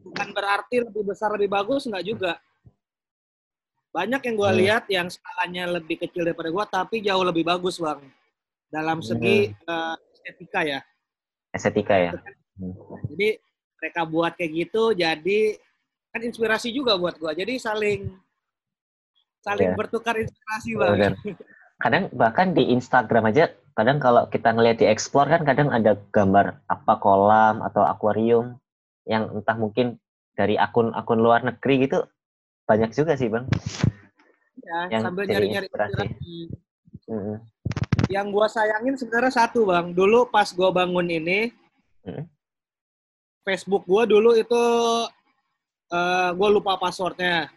bukan berarti lebih besar lebih bagus nggak juga banyak yang gua Hmm. lihat yang skalanya lebih kecil daripada gua tapi jauh lebih bagus bang dalam segi Hmm. eh, estetika ya Estetika ya. Hmm. jadi mereka buat kayak gitu jadi kan inspirasi juga buat gua jadi saling saling Iya. bertukar inspirasi bang Bener. Kadang bahkan di Instagram aja, kadang kalau kita ngelihat di explore kan kadang ada gambar apa kolam atau akuarium yang entah mungkin dari akun-akun luar negeri gitu banyak juga sih bang. ya, yang sambil nyari-nyari inspirasi. inspirasi Mm-mm. yang gua sayangin sebenarnya satu bang dulu pas gua bangun ini Mm. Facebook gua dulu itu eh gua lupa passwordnya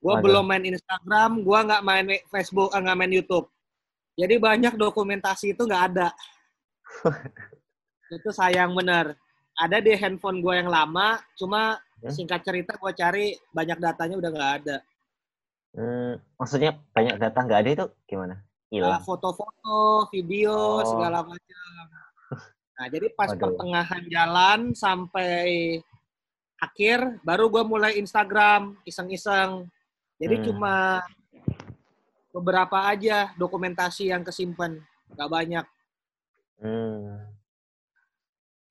gua Waduh. belum main Instagram gua nggak main Facebook eh, nggak main YouTube jadi banyak dokumentasi itu nggak ada [laughs] itu sayang bener ada di handphone gua yang lama cuma Hmm. singkat cerita gua cari banyak datanya udah nggak ada Hmm, maksudnya banyak data nggak ada itu gimana? Hilang. foto-foto video Oh. segala macam [laughs] nah jadi pas Waduh. pertengahan jalan sampai akhir baru gue mulai Instagram iseng-iseng jadi Hmm. cuma beberapa aja dokumentasi yang kesimpan nggak banyak Hmm,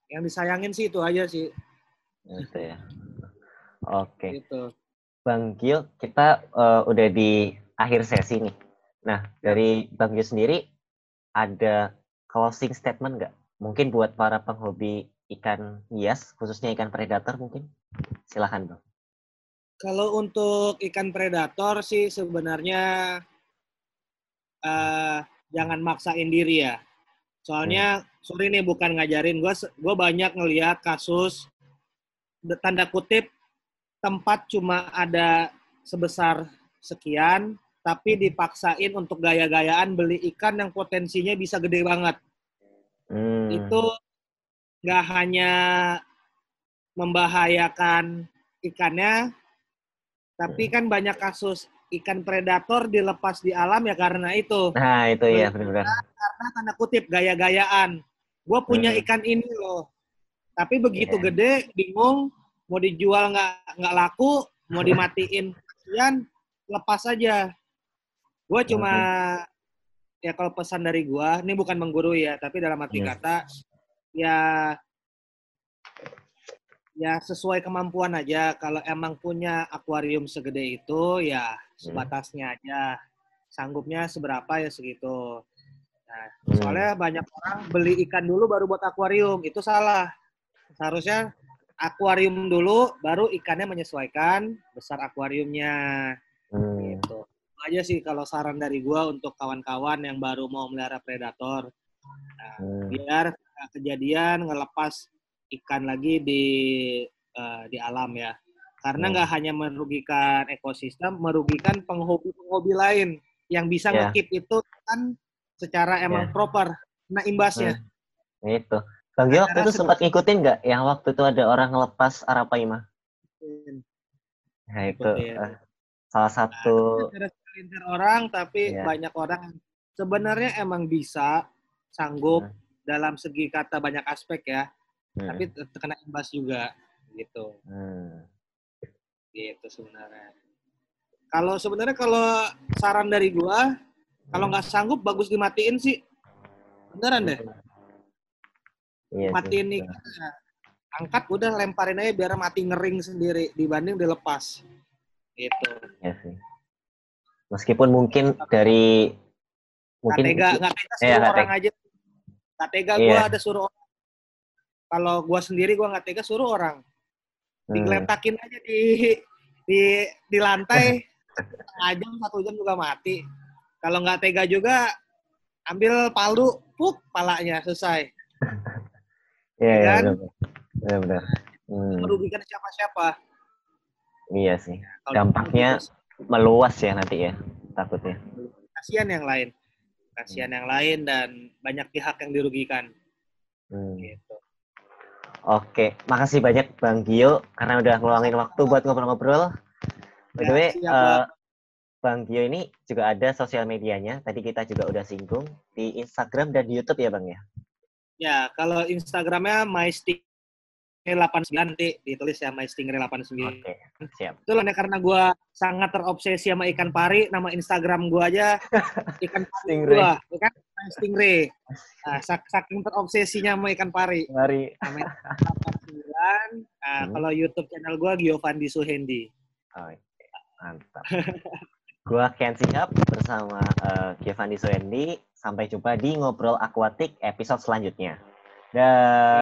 yang disayangin sih itu aja sih gitu ya. Oke. gitu Bang Gio, kita eh, udah di akhir sesi nih. Nah, dari Bang Gio sendiri ada closing statement nggak? Mungkin buat para penghobi ikan hias, khususnya ikan predator mungkin? Silahkan Bang. kalau untuk ikan predator sih sebenarnya eh jangan maksain diri ya soalnya sorry nih bukan ngajarin gue gue banyak ngelihat kasus tanda kutip tempat cuma ada sebesar sekian tapi dipaksain untuk gaya-gayaan beli ikan yang potensinya bisa gede banget Hmm, itu nggak hanya membahayakan ikannya, tapi kan banyak kasus ikan predator dilepas di alam ya karena itu. Nah, itu ya benar-benar. Karena tanda kutip gaya-gayaan. Gue punya Hmm. ikan ini loh, tapi begitu Iya. gede bingung mau dijual nggak nggak laku, mau dimatiin kasihan, lepas aja. Gue cuma ya kalau pesan dari gua, ini bukan menggurui ya, tapi dalam arti Hmm. kata ya ya sesuai kemampuan aja. Kalau emang punya akuarium segede itu ya sebatasnya aja. Sanggupnya seberapa ya segitu. Nah, Hmm. soalnya banyak orang beli ikan dulu baru buat akuarium. Itu salah. Seharusnya akuarium dulu baru ikannya menyesuaikan besar akuariumnya Hmm, gitu aja sih kalau saran dari gua untuk kawan-kawan yang baru mau melihara predator Nah, hmm, biar kejadian ngelepas ikan lagi di eh, di alam ya karena Hmm. nggak hanya merugikan ekosistem merugikan penghobi-penghobi lain yang bisa Ya. ngekip itu kan secara emang Ya. proper nah imbasnya Itu. Bang Gio waktu itu sempat ngikutin nggak yang waktu itu ada orang ngelepas Arapaima? Nah itu eh, salah satu Ada segelintir orang tapi Iya. banyak orang sebenarnya emang bisa sanggup Hmm. dalam segi kata banyak aspek ya, hmm, tapi terkena imbas juga gitu. hmm, Gitu sebenarnya. Kalau sebenarnya kalau saran dari gua, kalau hmm. nggak sanggup bagus dimatiin sih. Beneran deh. Iya matiin nih. angkat udah lemparin aja biar mati ngering sendiri dibanding dilepas gitu. Iya sih. Meskipun mungkin dari mungkin tega nggak tega Iya, suruh orang aja. Nggak tega Iya. gua ada suruh orang. Kalau gua sendiri gua nggak tega suruh orang. Hmm, digeletakin aja di di di lantai. [laughs] Setengah jam satu jam juga mati. Kalau nggak tega juga ambil palu puk palanya selesai [laughs] iya iya kan? benar benar. Hmm, merugikan siapa-siapa iya sih. Kalau Dampaknya gitu, meluas ya nanti ya takutnya. kasihan yang lain kasihan yang lain dan banyak pihak yang dirugikan Hmm. gitu Oke, makasih banyak Bang Gio karena udah ngeluangin waktu buat ngobrol-ngobrol. By the Ya, way, eh, Bang Gio ini juga ada sosial medianya. Tadi kita juga udah singgung di Instagram dan di YouTube ya Bang ya. Ya kalau Instagramnya mystingray89 nanti ditulis ya mystingray89 Oke, siap. itu lah karena gue sangat terobsesi sama ikan pari nama Instagram gue aja [laughs] ikan pari Stingray. gue ya kan stingray nah, sak- saking terobsesinya sama ikan pari 89 nah, Hmm. kalau YouTube channel gue Giovanni Suhendi Oke, mantap. [laughs] Gua Ken Sihab bersama eh, Giovanni Soendi. Sampai jumpa di Ngobrol Akuatik episode selanjutnya. Dan